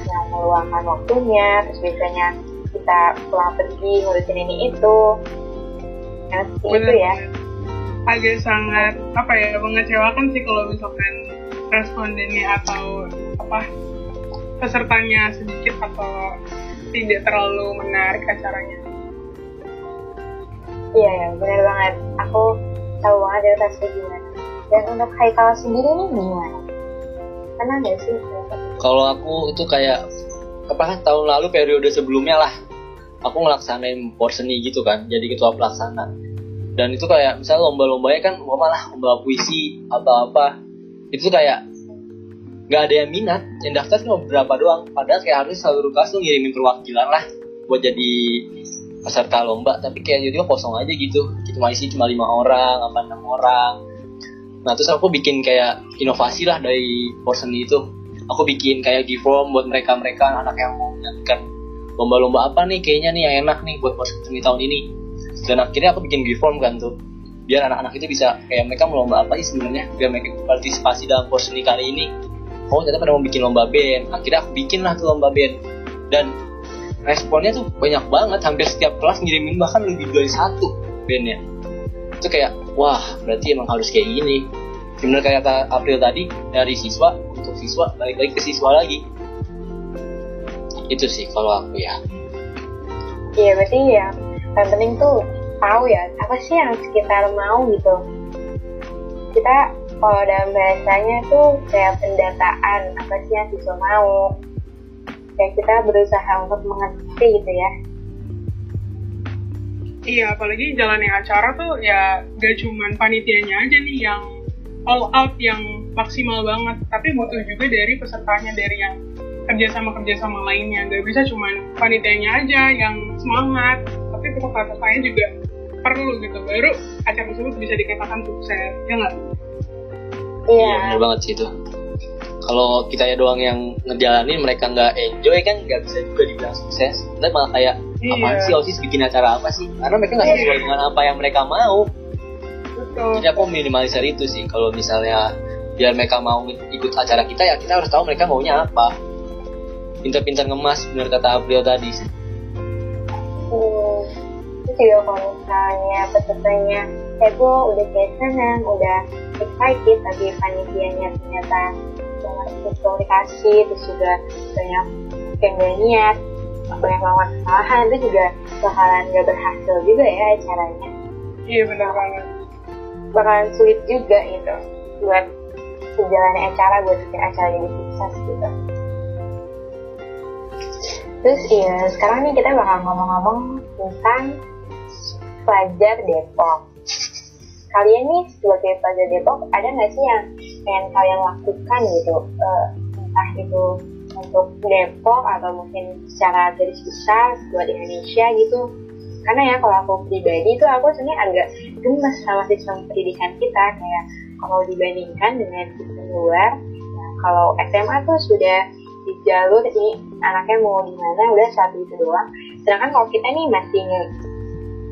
yang meluangkan waktunya terus biasanya bisa pulang pergi ngurusin ini itu. Seperti itu ya. Agak sangat apa ya mengecewakan sih kalau misalkan respondennya atau apa pesertanya sedikit atau tidak terlalu menarik acaranya. iya ya benar banget. Aku tahu banget ya rasanya gimana. Dan untuk Haikal sendiri nih gimana? Pernah nggak sih? Kalau aku itu kayak apa tahun lalu periode sebelumnya lah, aku ngelaksanain porseni gitu kan, jadi ketua pelaksana. Dan itu kayak misalnya lomba-lombanya kan lomba lah lomba puisi atau apa, itu kayak nggak ada yang minat, yang daftar cuma beberapa doang. Padahal kayak harus seluruh kelas tuh ngirimin perwakilan lah buat jadi peserta lomba, tapi kayak jadi kosong aja gitu. Cuma isi cuma lima orang, apa enam orang. Nah terus aku bikin kayak inovasi lah dari porseni itu aku bikin kayak give form buat mereka-mereka anak yang mau menyanyikan lomba-lomba apa nih kayaknya nih yang enak nih buat porseni tahun ini dan akhirnya aku bikin give form kan tuh biar anak-anak itu bisa kayak mereka mau lomba apa sih sebenarnya biar mereka partisipasi dalam porseni kali ini oh ternyata pada mau bikin lomba band. Akhirnya aku bikin lah tuh lomba band. Dan responnya tuh banyak banget. Hampir setiap kelas ngirimin bahkan lebih dari satu bandnya. Itu kayak wah berarti emang harus kayak gini. Bener kayak kata April tadi dari siswa untuk siswa balik lagi ke siswa lagi. Itu sih kalau aku ya. Iya berarti ya yang penting tuh tahu ya apa sih yang sekitar mau gitu. Kita kalau dalam bahasanya tuh kayak pendataan apa sih yang siswa mau kayak kita berusaha untuk mengerti gitu ya Iya, apalagi jalannya acara tuh ya gak cuman panitianya aja nih yang all out yang maksimal banget, tapi butuh juga dari pesertanya dari yang kerjasama kerjasama lainnya. Gak bisa cuman panitianya aja yang semangat, tapi peserta-pesertanya juga perlu gitu. Baru acara tersebut bisa dikatakan sukses, ya nggak? Iya. Bener banget sih itu. Kalau kita ya doang yang ngejalanin mereka nggak enjoy kan nggak bisa juga dibilang sukses. Dan malah kayak apaan Iya. sih osis bikin acara apa sih? Karena mereka nggak sesuai dengan apa yang mereka mau. Betul. jadi aku minimalisir itu sih. Kalau misalnya biar mereka mau ikut acara kita ya kita harus tahu mereka maunya apa. Pintar-pintar ngemas bener kata April tadi sih. Hmm, itu juga kalau misalnya pesertanya heboh, udah kayak senang, udah excited, tapi panitianya ternyata ikut komunikasi, terus juga banyak yang gak niat, banyak melakukan kesalahan, itu juga bakalan gak berhasil juga ya acaranya. Iya benar banget. Bakalan sulit juga gitu buat menjalani acara, buat bikin acara jadi sukses gitu. Terus iya, sekarang nih kita bakal ngomong-ngomong tentang pelajar Depok. Kalian nih sebagai pelajar Depok, ada nggak sih yang pengen kalian lakukan gitu? Eh, entah itu untuk Depok atau mungkin secara garis besar buat Indonesia gitu. Karena ya kalau aku pribadi itu aku sebenarnya agak gemes sama sistem pendidikan kita kayak kalau dibandingkan dengan sistem luar, ya, kalau SMA tuh sudah di jalur ini anaknya mau di mana udah satu itu doang. Sedangkan kalau kita nih masih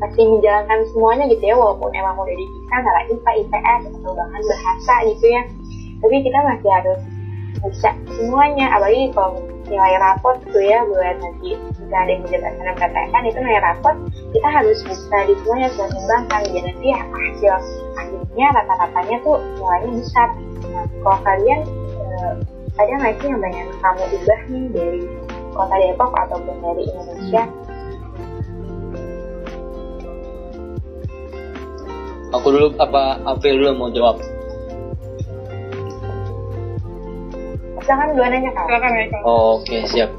masih menjalankan semuanya gitu ya walaupun emang udah dipisah antara IPA, IPS atau bahkan bahasa gitu ya. Tapi kita masih harus bisa semuanya apalagi kalau nilai rapot tuh ya buat nanti jika ada yang menjabat PTN itu nilai rapot kita harus bisa di semuanya seimbangkan. Biar nanti ya hasil akhirnya rata-ratanya tuh nilainya besar. Nah kalau kalian eh, ada nggak sih yang banyak kamu ubah nih dari kota Depok ataupun dari Indonesia aku dulu apa April dulu mau jawab silakan dua nanya kak Silakan. Oh, Oke siap.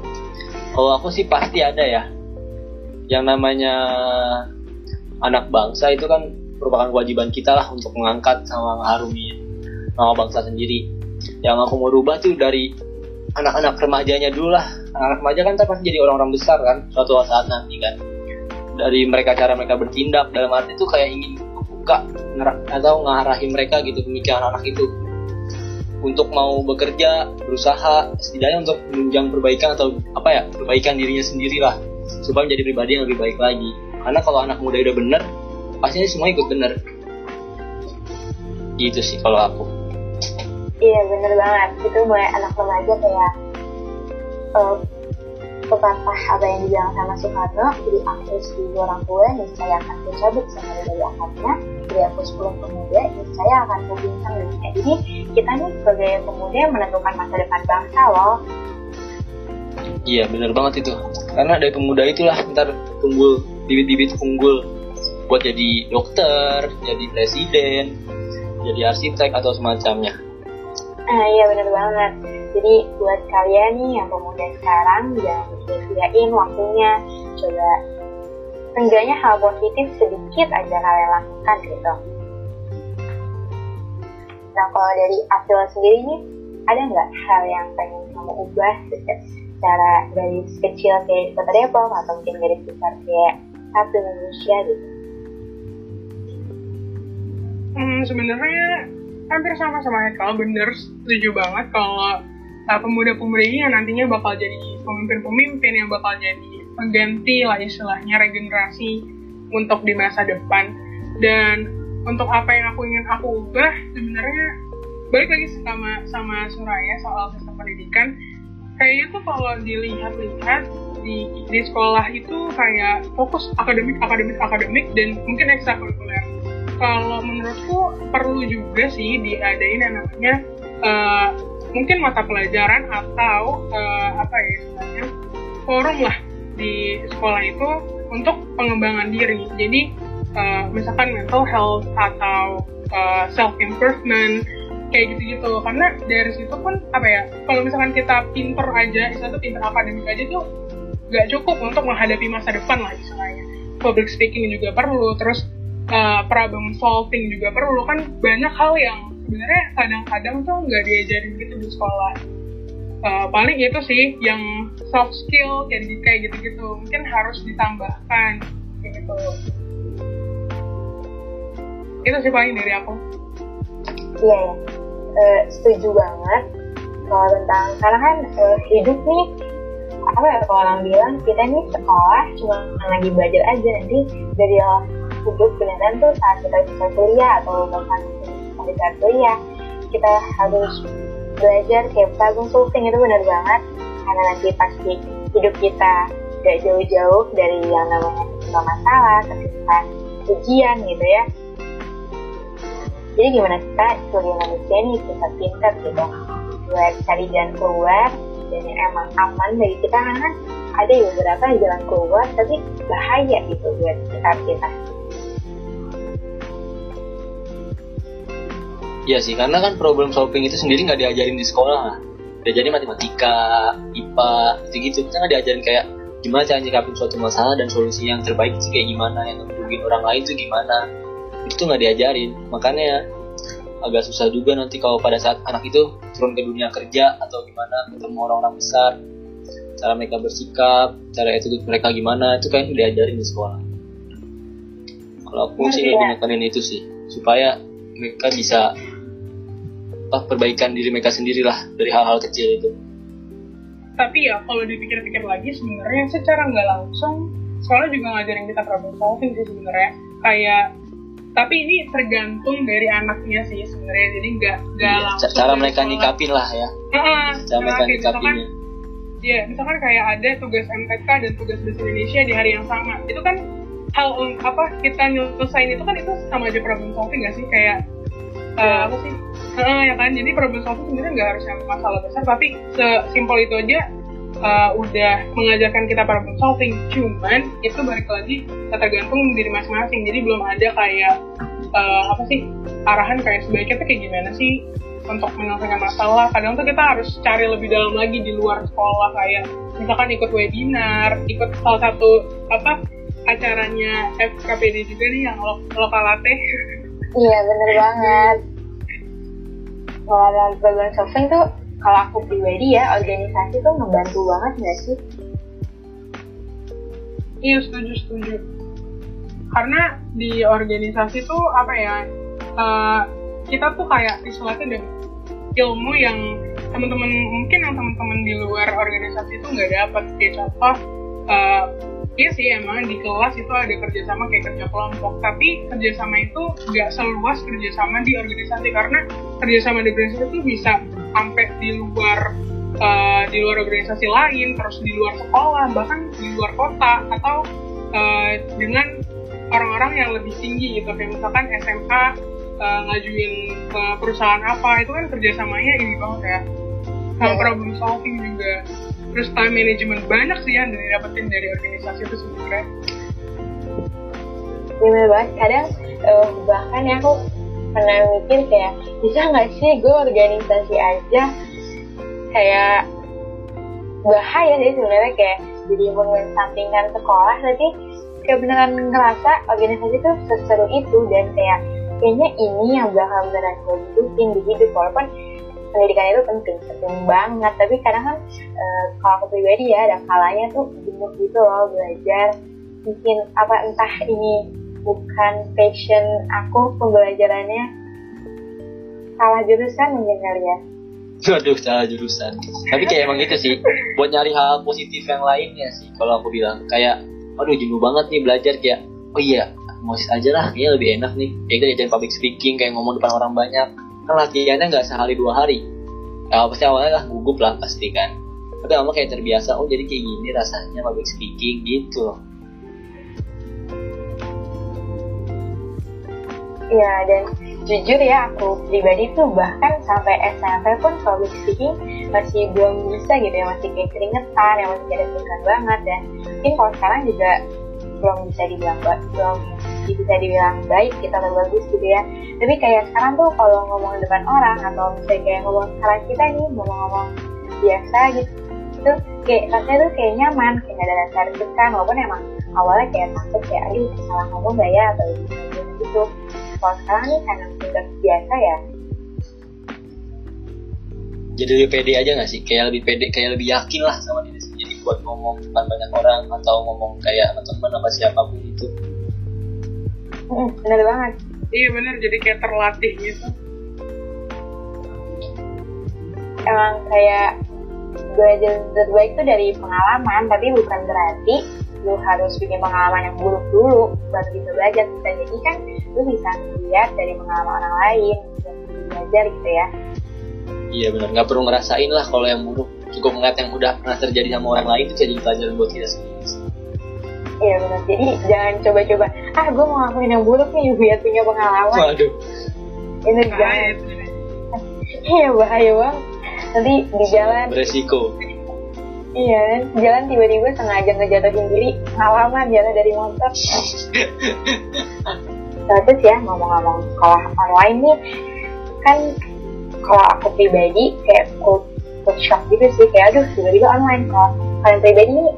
Kalau aku sih pasti ada ya. Yang namanya anak bangsa itu kan merupakan kewajiban kita lah untuk mengangkat sama mengharumi nama bangsa sendiri. Yang aku mau rubah tuh dari anak-anak remajanya dulu lah. Anak-anak remaja kan pasti jadi orang-orang besar kan suatu saat nanti kan. Dari mereka cara mereka bertindak dalam arti itu kayak ingin ngerak- atau ngarahin mereka gitu pemikiran anak itu untuk mau bekerja, berusaha, setidaknya untuk menunjang perbaikan atau apa ya, perbaikan dirinya sendiri lah, supaya menjadi pribadi yang lebih baik lagi. Karena kalau anak muda udah bener, pastinya semua ikut bener. Gitu sih kalau aku. Iya bener banget itu mulai anak remaja kayak eh, Pepatah apa yang dibilang sama Soekarno, jadi aku seribu orang tua, niscaya akan kucabut semua dari akadnya, jadi aku sepuluh pemuda, niscaya akan kubincang dunia. Jadi kita nih sebagai pemuda yang menentukan masa depan bangsa loh. Iya bener banget itu. Karena dari pemuda itulah ntar tunggul bibit-bibit unggul buat jadi dokter, jadi presiden, jadi arsitek atau semacamnya. Ah iya bener banget. Jadi buat kalian nih yang pemuda sekarang jangan sia-siain waktunya. Coba enggaknya hal positif sedikit aja kalian lakukan gitu. Nah kalau dari April sendiri nih, ada nggak hal yang pengen kamu ubah secara dari kecil kayak Kota Depok atau mungkin dari besar kayak satu Indonesia gitu? Hmm, sebenarnya hampir sama sama Hekal, bener setuju banget kalau uh, pemuda-pemuda ini yang nantinya bakal jadi pemimpin-pemimpin yang bakal jadi pengganti lah istilahnya regenerasi untuk di masa depan. Dan untuk apa yang aku ingin aku ubah sebenarnya balik lagi sama sama Suraya soal sistem pendidikan. Kayaknya tuh kalau dilihat-lihat di di sekolah itu kayak fokus akademik akademik akademik dan mungkin ekstrakurikuler. Kalau menurutku perlu juga sih diadain yang namanya uh, mungkin mata pelajaran atau uh, apa ya istilahnya forum lah di sekolah itu untuk pengembangan diri. Jadi uh, misalkan mental health atau uh, self improvement kayak gitu-gitu karena dari situ pun apa ya kalau misalkan kita pinter aja itu pinter akademik aja tuh gak cukup untuk menghadapi masa depan lah istilahnya. Public speaking juga perlu terus uh, problem solving juga perlu. Kan banyak hal yang sebenarnya kadang-kadang tuh nggak diajarin gitu di sekolah. Uh, paling itu sih yang soft skill kayak kayak gitu-gitu. Mungkin harus ditambahkan gitu. Itu sih paling dari aku. Iya ya uh, setuju banget kalau tentang karena kan uh, hidup nih apa ya kalau orang bilang kita nih sekolah cuma lagi belajar aja nanti dari hidup beneran tuh saat kita bisa kuliah atau bahkan saat kuliah kita harus belajar kayak problem solving itu benar banget karena nanti pasti hidup kita gak jauh-jauh dari yang namanya ketika masalah, ketika ujian gitu ya. Jadi gimana kita sebagai manusia nih kita pintar gitu buat cari jalan keluar dan yang emang aman bagi kita kan ada ya beberapa jalan keluar tapi bahaya gitu buat kita kita. Iya sih, karena kan problem solving itu sendiri nggak diajarin di sekolah. Diajarin matematika, IPA, gitu-gitu. Kita nggak diajarin kayak gimana cara nyikapin suatu masalah dan solusi yang terbaik itu kayak gimana, yang ngebukin orang lain itu gimana. Itu tuh nggak diajarin. Makanya agak susah juga nanti kalau pada saat anak itu turun ke dunia kerja atau gimana ketemu orang-orang besar cara mereka bersikap cara itu mereka gimana itu kan diajarin di sekolah kalau aku sih lebih nekanin itu sih supaya mereka bisa apa perbaikan diri mereka sendiri lah dari hal-hal kecil itu. Tapi ya kalau dipikir-pikir lagi sebenarnya secara nggak langsung sekolah juga ngajarin kita problem solving sih sebenarnya. Kayak tapi ini tergantung dari anaknya sih sebenarnya jadi nggak nggak Iya, langsung cara mereka sekolah. nyikapin lah ya. Heeh, cara mereka nyikapinnya. Iya, misalkan kayak ada tugas MTK dan tugas bahasa Indonesia di hari yang sama. Itu kan hal apa kita nyelesain itu kan itu sama aja problem solving gak sih? Kayak uh, apa sih? Heeh, ya kan. Jadi problem solving sebenarnya nggak harus yang masalah besar, tapi sesimpel itu aja uh, udah mengajarkan kita problem solving. Cuman itu balik lagi tergantung diri masing-masing. Jadi belum ada kayak uh, apa sih arahan kayak sebaiknya tuh kayak gimana sih untuk menyelesaikan masalah kadang tuh kita harus cari lebih dalam lagi di luar sekolah kayak misalkan ikut webinar ikut salah satu apa acaranya FKPD juga nih yang lo lokalate (laughs) Iya bener banget. Kalau ada problem solving tuh kalau aku pribadi ya organisasi tuh ngebantu banget nggak sih? iya setuju setuju karena di organisasi tuh apa ya uh, kita tuh kayak istilahnya dan ilmu yang teman-teman mungkin yang teman-teman di luar organisasi itu nggak dapat kayak contoh uh, iya sih emang di kelas itu ada kerjasama kayak kerja kelompok. Tapi kerjasama itu nggak seluas kerjasama di organisasi karena kerjasama di organisasi itu bisa sampai di luar uh, di luar organisasi lain terus di luar sekolah bahkan di luar kota atau uh, dengan orang-orang yang lebih tinggi gitu. Kayak misalkan SMA uh, ngajuin ke perusahaan apa itu kan kerjasamanya ini banget ya. Sama yeah. problem solving juga terus time management banyak sih yang didapetin dari organisasi itu sebenarnya. Gimana banget. Kadang uh, bahkan ya aku pernah mikir kayak bisa nggak sih gue organisasi aja kayak bahaya sih sebenarnya kayak jadi mengesampingkan sekolah tapi kayak beneran ngerasa organisasi itu seseru itu dan kayak kayaknya ini yang bakal beneran gue butuhin di hidup walaupun pendidikan itu penting penting banget tapi kadang kan e, kalau aku pribadi ya ada kalanya tuh jenuh gitu loh belajar mungkin apa entah ini bukan passion aku pembelajarannya salah jurusan mungkin kali ya Waduh, salah jurusan. Tapi kayak emang gitu sih, buat nyari hal positif yang lainnya sih. Kalau aku bilang, kayak aduh jenuh banget nih belajar kayak oh iya ngosis aja lah kayaknya lebih enak nih kayak kita jadi public speaking kayak ngomong depan orang banyak kan latihannya nggak sehari dua hari. Ya pasti awalnya lah gugup lah pasti kan. Tapi lama kayak terbiasa oh jadi kayak gini rasanya public speaking gitu. Iya dan jujur ya aku pribadi tuh bahkan sampai SMP pun public speaking masih belum bisa gitu ya masih kayak keringetan ya masih ada banget. Dan mungkin kalau sekarang juga belum bisa dibilang belum bisa dibilang baik kita atau bagus gitu ya. Tapi kayak sekarang tuh kalau ngomong depan orang atau misalnya kayak ngomong sekarang kita nih ngomong-ngomong biasa gitu itu kayak rasanya tuh kayak nyaman kayak ada rasa deg walaupun emang awalnya kayak takut kayak aduh salah ngomong gak ya? atau gitu. Kalau sekarang nih karena sudah biasa ya. Jadi lebih pede aja gak sih? Kayak lebih pede kayak lebih yakin lah sama diri buat ngomong depan banyak orang atau ngomong kayak sama teman apa siapa pun itu. Hmm, benar banget. Iya benar jadi kayak terlatih gitu. Emang kayak belajar terbaik itu dari pengalaman tapi bukan berarti lu harus bikin pengalaman yang buruk dulu baru bisa belajar. Bisa jadi kan lu bisa lihat dari pengalaman orang lain dan belajar gitu ya. Iya benar nggak perlu ngerasain lah kalau yang buruk cukup ngeliat yang udah pernah terjadi sama orang lain itu jadi pelajaran buat kita sendiri iya benar. Jadi jangan coba-coba. Ah gue mau ngakuin yang buruk nih biar punya pengalaman. Waduh. Ini jangan iya bahaya banget. Nanti di jalan. Beresiko. Iya, jalan tiba-tiba sengaja ngejatuhin diri, pengalaman jalan dari motor. Terus ya ngomong-ngomong sekolah online nih, kan kalau aku pribadi kayak culture shock gitu sih, kayak aduh tiba-tiba online. Kalau kalian pribadi nih,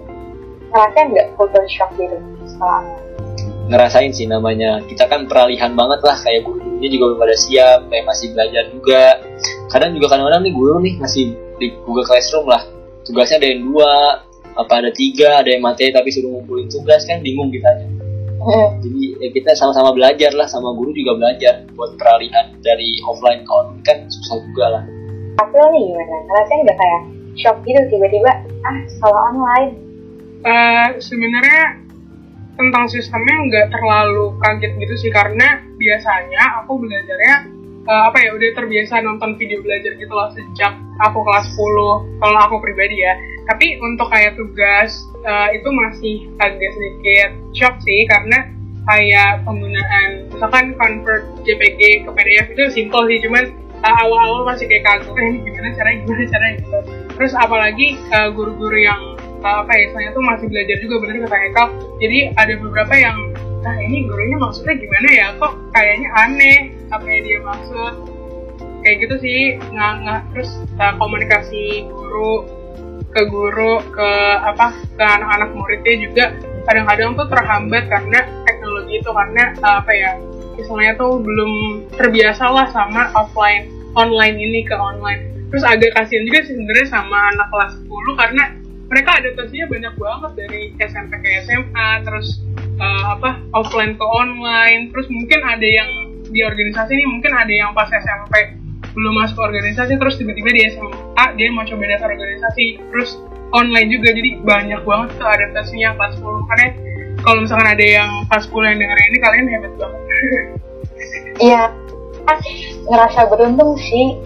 ngerasain nggak culture shock gitu? Online? Ngerasain sih namanya, kita kan peralihan banget lah, kayak guru-gurunya juga belum pada siap, kayak masih belajar juga. Kadang juga kadang-kadang nih guru nih masih di Google Classroom lah, tugasnya ada yang dua apa ada tiga ada yang materi tapi suruh ngumpulin tugas kan bingung kita. Jadi ya kita sama-sama belajar lah sama guru juga belajar buat peralihan dari offline. Ke online kan susah juga lah April nih gimana? Ngerasain nggak kayak shock gitu tiba-tiba ah sekolah online. Uh, sebenarnya tentang sistemnya nggak terlalu kaget gitu sih karena biasanya aku belajarnya uh, apa ya udah terbiasa nonton video belajar gitu loh sejak aku kelas 10 kalau aku pribadi ya. Tapi untuk kayak tugas uh, itu masih agak sedikit shock sih karena kayak penggunaan misalkan convert JPG ke PDF itu simple sih cuman uh, awal-awal masih kayak kaget eh, gimana caranya gimana caranya? Gitu terus apalagi guru-guru uh, yang uh, apa ya saya tuh masih belajar juga bener kata Eka. Jadi ada beberapa yang nah ini gurunya maksudnya gimana ya? Kok kayaknya aneh apa yang dia maksud? Kayak gitu sih nggak nggak terus uh, komunikasi guru ke guru ke apa ke anak-anak muridnya juga kadang-kadang tuh terhambat karena teknologi itu karena uh, apa ya misalnya tuh belum terbiasa lah sama offline online ini ke online. Terus agak kasihan juga sih sebenarnya sama anak kelas 10 karena mereka adaptasinya banyak banget dari SMP ke SMA terus uh, apa offline ke online. Terus mungkin ada yang di organisasi ini mungkin ada yang pas SMP belum masuk organisasi terus tiba-tiba di SMA dia mau coba dasar organisasi. Terus online juga jadi banyak banget tuh adaptasinya kelas 10 karena kalau misalkan ada yang pas 10 yang dengerin ini kalian hebat banget. (laughs) Iya ngerasa beruntung sih.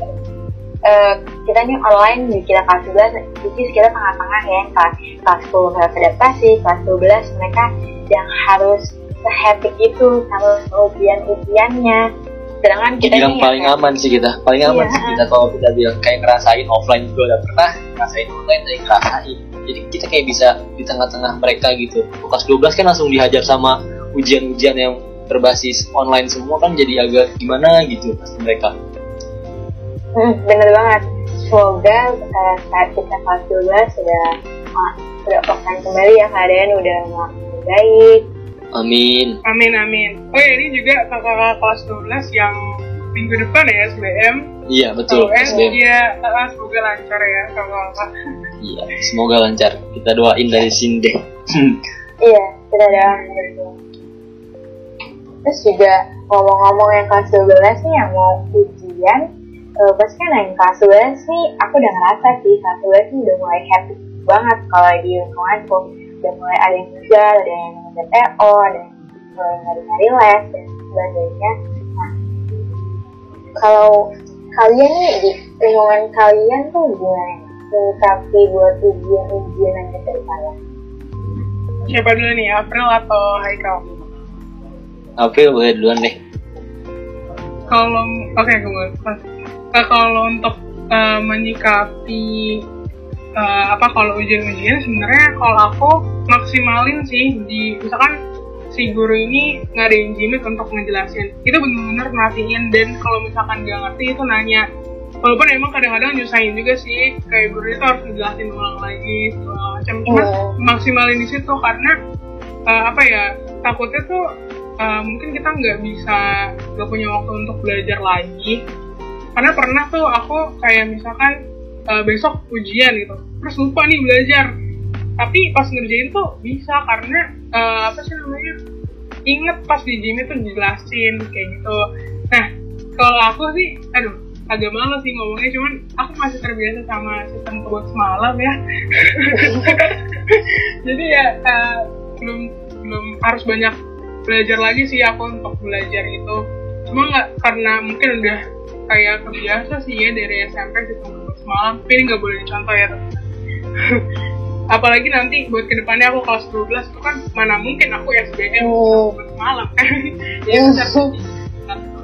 Eh, kita nih online di kita kelas 11 which is kita tengah-tengah ya kelas kelas 10 mereka adaptasi kelas 12 mereka yang harus sehektik itu sama ujian-ujiannya sedangkan kita Dibilang nih paling ya, aman sih kita, paling aman Iya. sih kita kalau kita bilang kayak ngerasain offline juga udah pernah, ngerasain online tapi ngerasain. Jadi kita kayak bisa di tengah-tengah mereka gitu. Kelas 12 kan langsung dihajar sama ujian-ujian yang berbasis online semua kan jadi agak gimana gitu pasti mereka. Hmm, bener banget. Semoga eh, saat kita kelas 12 sudah ah, sudah offline kembali ya keadaan udah makin baik. Amin. Amin amin. Oh ya ini juga kakak-kakak kelas 12 yang minggu depan ya SBM. Iya betul. UN SBM. ya ah, semoga lancar ya kakak-kakak. Iya, semoga lancar. Kita doain dari sini deh. (laughs) Iya, kita ada gitu. Terus juga ngomong-ngomong yang kelas 12 nih yang mau ujian, eh, pasti kan yang kelas 12 nih aku udah ngerasa sih kelas 12 nih udah mulai happy banget kalau di lingkunganku udah mulai ada yang ngejar, ada yang ngejar TO, ada yang mulai nyari-nyari les dan sebagainya. Nah, kalau kalian nih di lingkungan kalian tuh gimana? Menyikapi buat ujian-ujian yang dari kalian? Siapa dulu nih April atau Haikal? April boleh duluan deh. Kalau oke gue uh, kalau untuk eh, menyikapi eh, apa kalau ujian-ujian sebenarnya kalau aku maksimalin sih. Di misalkan si guru ini ngadain jimit untuk ngejelasin. Itu benar-benar merhatiin dan kalau misalkan nggak ngerti itu nanya. Walaupun emang kadang-kadang nyusahin juga sih. Kayak guru itu harus ngejelasin ulang lagi segala macam. Cuma Iya. maksimalin di situ karena eh, apa ya takutnya tuh eh, mungkin kita nggak bisa nggak punya waktu untuk belajar lagi. Karena pernah tuh aku kayak misalkan eh, besok ujian gitu. Terus lupa nih belajar tapi pas ngerjain tuh bisa karena eh, apa sih namanya inget pas di gym itu dijelasin kayak gitu. Nah kalau aku sih aduh agak malu sih ngomongnya cuman aku masih terbiasa sama sistem kebut semalam ya. (laughs) Jadi ya eh, belum belum harus banyak belajar lagi sih aku untuk belajar itu. Cuma nggak karena mungkin udah kayak kebiasa sih ya dari SMP sistem kebut semalam tapi ini nggak boleh dicontoh ya (laughs) apalagi nanti buat ke depannya aku kelas 12 itu kan mana mungkin aku SBM kebut semalam kan (laughs) ya benar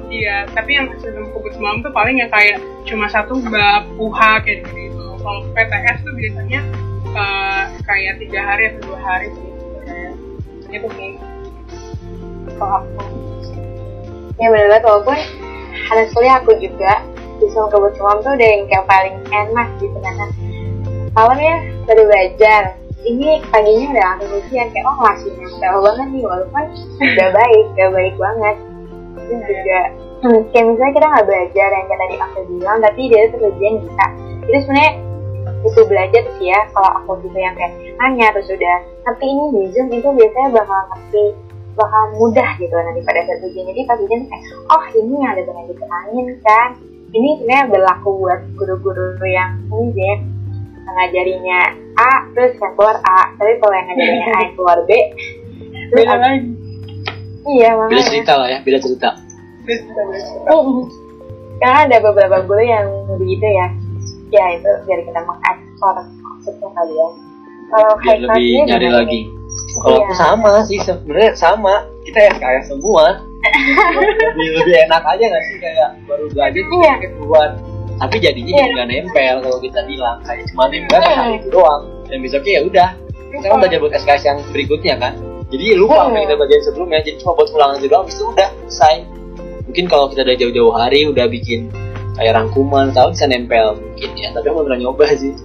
Iya, tapi yang sistem kubus semalam tuh paling yang kayak cuma satu bab UH kayak gitu. Kalau PTS tuh biasanya eh, kayak tiga hari atau dua hari sebenarnya. Itu sih. Kalau aku. Ya bener banget walaupun honestly aku juga bisa kebut semalam tuh udah yang kayak paling enak gitu karena malamnya baru belajar. Ini paginya udah langsung ujian kayak oh masih nempel banget nih walaupun gak baik gak baik banget. Terus juga kayak misalnya kita nggak belajar yang tadi aku bilang tapi dia tuh ujian bisa itu sebenarnya itu belajar sih ya kalau aku gitu yang kayak nanya terus udah. Tapi ini di zoom itu biasanya bakal ngerti bakal mudah gitu nanti pada saat ujian jadi pas ujian kayak oh ini yang ada banyak dikenalin kan. Ini sebenarnya berlaku buat guru-guru yang deh ngajarinya A terus yang keluar A tapi kalau yang ngajarinya A yang keluar B (laughs) terus Beda lagi. iya Beda makanya cerita lah ya, beda cerita. Beda, beda. Karena ada beberapa guru yang begitu ya. Ya itu biar kita mengekspor maksudnya kali ya. Kalau Biar high lebih nyari lagi. Kalau Iya. aku sama sih sebenarnya sama. Kita ya kayak semua. (laughs) lebih, lebih enak aja nggak sih kayak baru belajar Iya. kayak keluar. Tapi jadinya Iya. jadi nggak nempel kalau kita bilang kayak cuma nempel Iya. hari itu doang. Dan besoknya ya udah. Kita kan belajar buat SKS yang berikutnya kan. Jadi lupa apa yang kita belajarin sebelumnya. Jadi cuma buat ulangan aja doang. Habis itu udah selesai. Mungkin kalau kita udah jauh-jauh hari udah bikin kayak rangkuman tahu bisa nempel mungkin ya tapi aku pernah nyoba sih (laughs)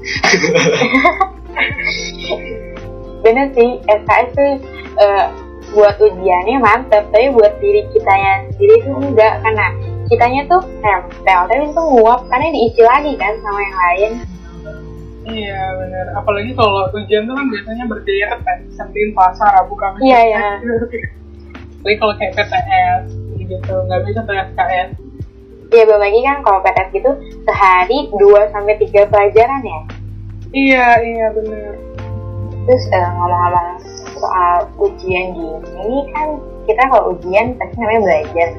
Bener sih, SKS tuh eh, buat ujiannya mantep, tapi buat diri kitanya sendiri tuh enggak karena kitanya tuh nempel, tapi itu nguap karena diisi lagi kan sama yang lain. Iya benar. Apalagi kalau ujian tuh kan biasanya berderet kan. Senin, Selasa, Rabu, Kamis. Iya, iya. (laughs) Tapi kalau kayak PTS gitu nggak bisa tuh SKS. Ya belum lagi kan kalau PTS gitu sehari 2 sampai 3 pelajaran ya. Iya iya benar. Terus eh, ngomong-ngomong soal ujian gini, ini kan kita kalau ujian pasti namanya belajar.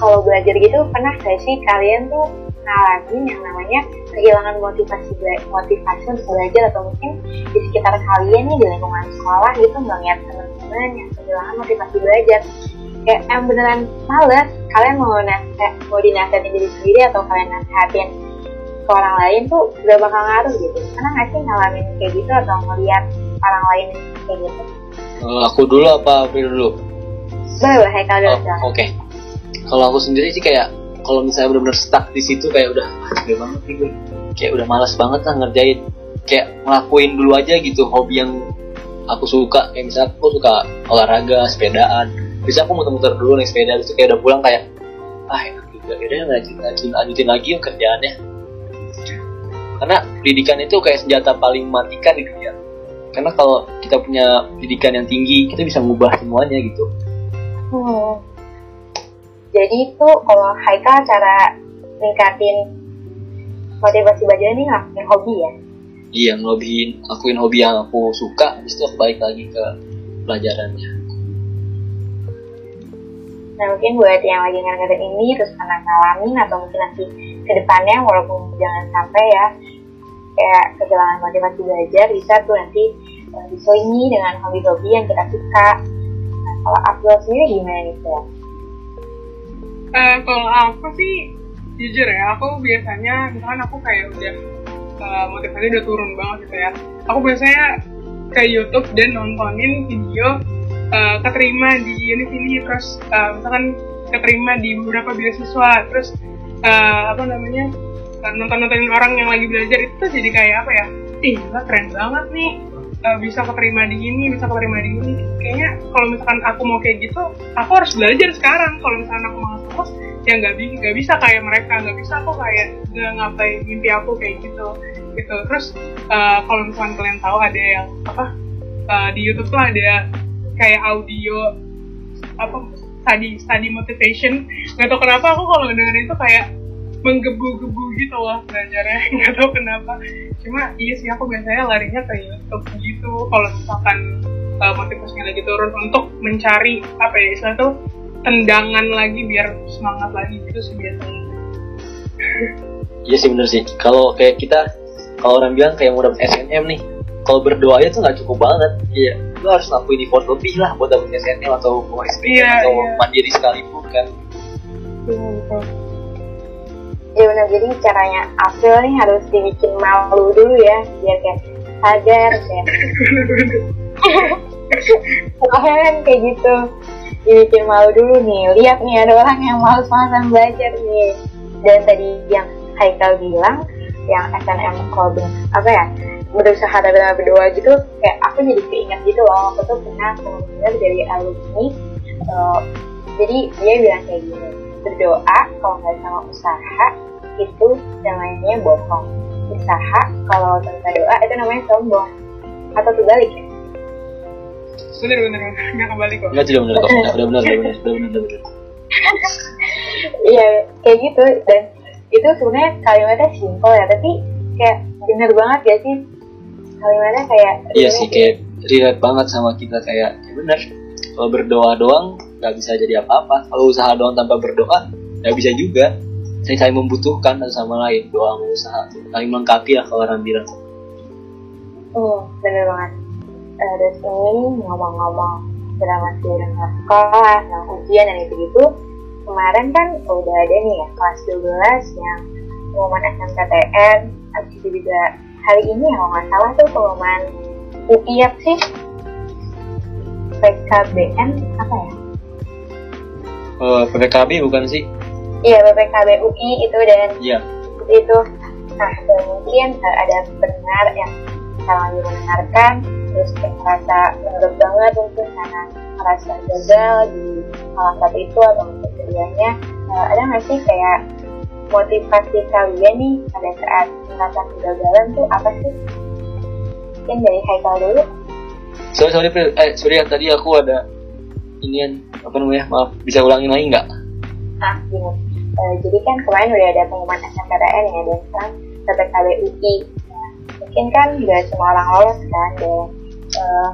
Kalau belajar gitu pernah gak sih kalian tuh ngalamin yang namanya kehilangan motivasi motivasi untuk belajar atau mungkin di sekitar kalian nih di lingkungan sekolah gitu ngeliat teman-teman yang kehilangan motivasi belajar kayak yang beneran males kalian mau nasihat mau dinasehatin diri sendiri atau kalian nasihatin ke orang lain tuh gak bakal ngaruh gitu karena nggak sih ngalamin kayak gitu atau ngeliat orang lain kayak gitu aku dulu apa April dulu? boleh boleh Haikal dulu Oh. Oke. Kalau aku sendiri sih kayak kalau misalnya benar-benar stuck di situ kayak udah ah, capek banget gue. Kayak udah malas banget lah ngerjain. Kayak ngelakuin dulu aja gitu hobi yang aku suka. Kayak misalnya aku suka olahraga, sepedaan. Bisa aku muter-muter dulu naik sepeda itu kayak udah pulang kayak ah enak juga. Yaudah lanjutin, lanjutin, lanjutin lagi yuk kerjaannya. Karena pendidikan itu kayak senjata paling mematikan di dunia. Karena kalau kita punya pendidikan yang tinggi, kita bisa mengubah semuanya gitu. Hmm. Jadi itu kalau Haikal cara ningkatin motivasi belajar ini ngelakuin hobi ya? Iya, ngelobihin, akuin hobi yang aku suka, habis itu aku balik lagi ke pelajarannya. Nah mungkin buat yang lagi ngerti ini terus pernah ngalamin atau mungkin nanti ke depannya walaupun jangan sampai ya kayak kehilangan motivasi belajar bisa tuh nanti uh, diselingi dengan hobi-hobi yang kita suka. Nah kalau Abdul sendiri gimana nih Phil? Eh, kalau aku sih jujur ya, aku biasanya misalkan aku kayak udah eh, motivasi udah turun banget gitu ya. Aku biasanya ke YouTube dan nontonin video eh, keterima di unit ini terus eh, misalkan keterima di beberapa beasiswa terus eh, apa namanya eh, nonton-nontonin orang yang lagi belajar itu tuh jadi kayak apa ya? Ih, keren banget nih eh, bisa keterima di ini, bisa keterima di ini. Kayaknya kalau misalkan aku mau kayak gitu, aku harus belajar sekarang. Kalau misalkan aku mau terus, ya nggak bisa, bisa kayak mereka, nggak bisa aku kayak nggak ngapain mimpi aku kayak gitu, gitu. Terus eh, kalau misalkan kalian tahu ada yang apa eh, di YouTube tuh ada kayak audio apa study study motivation. Nggak tahu kenapa aku kalau dengerin itu kayak menggebu-gebu gitu loh belajarnya (laughs) nggak tahu kenapa cuma iya sih aku biasanya larinya ke YouTube gitu kalau misalkan uh, motivasinya lagi turun untuk mencari apa ya istilah tuh tendangan lagi biar semangat lagi gitu sih biasanya Iya sih bener sih. Kalau kayak kita, kalau orang bilang kayak mau dapet SNM nih, kalau berdoa aja tuh nggak cukup banget. Iya, lu harus ngelakuin effort lebih lah buat dapet SNM atau mau SPM Iya, atau iya. mandiri sekalipun kan. Ya benar jadi caranya April nih harus dibikin malu dulu ya biar kayak sadar kayak (laughs) Soalnya kan kayak gitu dibikin malu dulu nih. Lihat nih ada orang yang males-malesan belajar nih. Dan tadi yang Haikal bilang yang SNM ben- apa ya berusaha benar berdoa gitu kayak aku jadi keinget gitu loh aku tuh pernah dengar dari alumni eh, jadi dia bilang kayak gini berdoa kalau nggak sama usaha itu namanya bohong. Usaha kalau tanpa doa itu namanya sombong. Atau terbalik ya? Bener bener. Nggak kembali kok. Enggak tidak bener kok. Udah (laughs) udah bener, udah bener, udah bener, udah bener. Iya, kayak gitu. Dan itu sebenarnya kalimatnya simpel ya, tapi kayak bener banget ya sih? Kalimatnya kayak Iya sih kayak relate banget sama kita kayak ya bener. Kalau berdoa doang nggak bisa jadi apa-apa. Kalau usaha doang tanpa berdoa nggak bisa juga. Saya saling membutuhkan satu sama lain doa usaha saling melengkapi lah kalau orang bilang. Hmm, bener banget. Eh, terus ini ngomong-ngomong masih dengan sekolah, yang ujian dan itu gitu. Kemarin kan udah ada nih ya kelas 12 yang pengumuman SNMPTN, habis itu juga hari ini ya, kalau nggak salah tuh pengumuman UI apa sih? PKBN apa ya? Oh, PPKB bukan sih? Iya PPKB UI itu dan Iya. seperti itu. Nah, dan mungkin eh, ada pendengar yang lagi mendengarkan, terus merasa menurut banget mungkin karena merasa gagal di salah satu itu atau keduanya. Eh, ada nggak sih kayak motivasi kalian nih pada saat merasa kegagalan tuh apa sih? Mungkin dari Haikal dulu. Sorry sorry eh sorry ya tadi aku ada inian apa namanya maaf bisa ulangin lagi nggak? Nah, gini. Eh, jadi kan kemarin udah ada pengumuman SNMPTN ya, dan sekarang PPKB. Nah, mungkin kan nggak semua orang lolos kan, dan eh,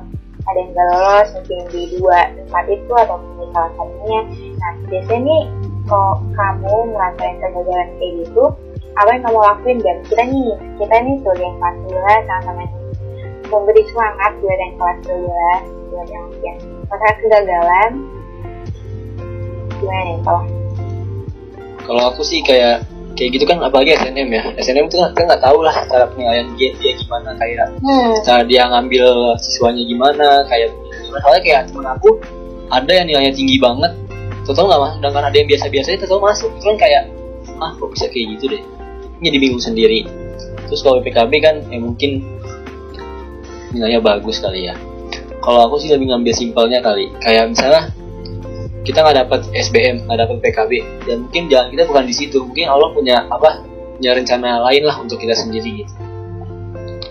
ada yang nggak lolos mungkin di dua tempat itu atau mungkin salah satunya. Nah, biasanya nih kalau kamu ngerasain kegagalan kayak gitu, apa yang kamu lakuin dan kita nih kita nih sebagai yang kelas 12 sama-sama memberi semangat buat yang kelas 12 buat yang mungkin masa kegagalan gimana nih kalau kalau aku sih kayak kayak gitu kan apalagi SNM ya. SNM tuh kita nggak tahu lah cara penilaian dia, dia gimana kayak hmm. cara dia ngambil siswanya gimana kayak soalnya kayak temen aku ada yang nilainya tinggi banget. Total nggak masuk sedangkan ada yang biasa-biasa itu total masuk. Itu kan kayak ah kok bisa kayak gitu deh? Jadi bingung sendiri. Terus kalau PKB kan ya mungkin nilainya bagus kali ya. Kalau aku sih lebih ngambil simpelnya kali. Kayak misalnya kita nggak dapat SBM nggak dapat PKB dan mungkin jalan kita bukan di situ. Mungkin Allah punya apa punya rencana lain lah untuk kita sendiri gitu.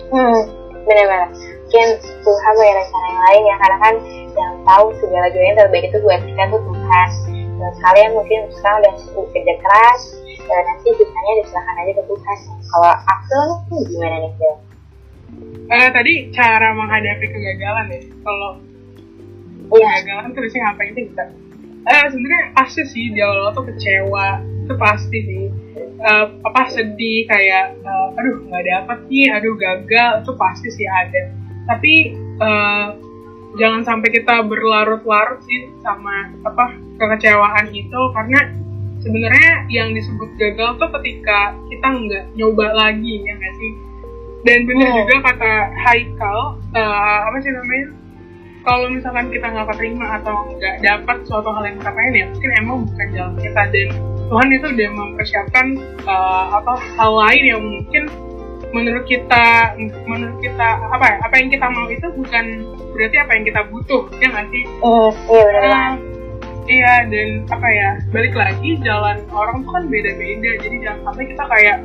Hmm benar-benar. Mungkin Tuhan punya rencana yang lain ya karena kan yang tahu segala galanya yang terbaik itu buat kita tuh Tuhan. Dan kalian mungkin sekarang udah kerja keras dan nanti sisanya diserahkan aja ke Tuhan. Kalau Axel nih gimana nih Phil? Eh, tadi cara menghadapi kegagalan ya. Kalau Iya, kegagalan tuh biasanya ngapain sih kita eh sebenarnya pasti sih di awal tuh kecewa. Itu pasti sih. Eh, apa sedih kayak eh, aduh nggak dapet nih aduh gagal. Itu pasti sih ada. Tapi eh, jangan sampai kita berlarut-larut sih sama apa kekecewaan itu. Karena sebenarnya yang disebut gagal tuh ketika kita nggak nyoba lagi ya nggak sih? Dan bener Hmm. juga kata Haikal eh, apa sih namanya kalau misalkan kita nggak keterima atau nggak dapat suatu hal yang kita pengen ya mungkin emang bukan jalan kita dan Tuhan itu udah mempersiapkan uh, apa hal lain yang mungkin menurut kita menurut kita apa ya apa yang kita mau itu bukan berarti apa yang kita butuh ya nggak sih? Hmm, iya Uh, iya dan apa ya balik lagi jalan orang tuh kan beda-beda jadi jangan sampai kita kayak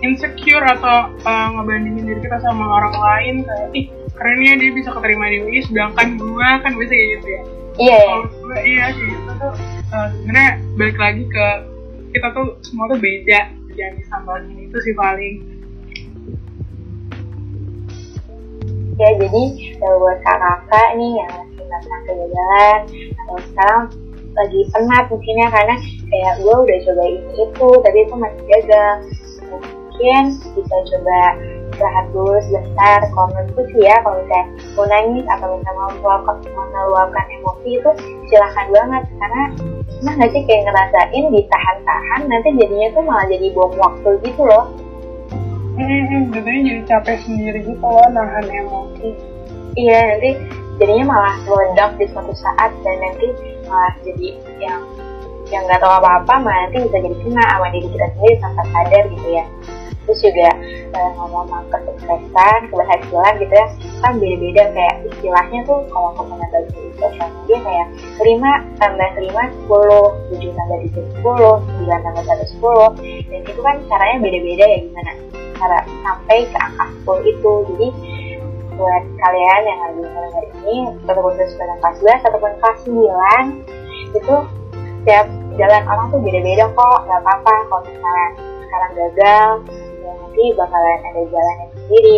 insecure atau uh, ngebandingin diri kita sama orang lain kayak ih kerennya dia bisa keterima di UI sedangkan gua kan bisa kayak gitu ya. Iya, iya. kalau gue iya kayak gitu tuh uh, sebenarnya balik lagi ke kita tuh semua tuh beda jangan disamain itu sih paling. Ya jadi kalau buat kakak nih yang masih masa kegagalan atau sekarang lagi penat mungkinnya karena kayak gue udah coba ini itu tapi itu masih gagal. Mungkin bisa coba istirahat dulu sebentar kalau menurutku sih ya kalau misalnya mau nangis atau misalnya mau meluapkan, mau meluapkan emosi itu silahkan banget karena pernah nggak sih kayak ngerasain ditahan-tahan nanti jadinya tuh malah jadi bom waktu gitu loh hmm jadinya jadi capek sendiri gitu loh nahan emosi Iya nanti jadinya malah meledak di suatu saat dan nanti malah jadi yang yang nggak tahu apa-apa malah nanti bisa jadi kena sama diri kita sendiri tanpa sadar gitu ya. Terus juga eh, ngomong-ngomong kesuksesan, keberhasilan gitu ya kan beda-beda kayak istilahnya tuh kalau aku pernah baca di sosial media kayak 5 tambah 5 10, 7 tambah 7 10, 9 tambah 1 10 dan itu kan caranya beda-beda ya gimana cara sampai ke angka 10 itu. Jadi buat kalian yang lagi mendengar ini ataupun pada kelas 11 ataupun kelas 9 itu setiap jalan orang tuh beda-beda kok nggak apa-apa. Kalau misalnya sekarang gagal nanti bakalan ada jalannya sendiri.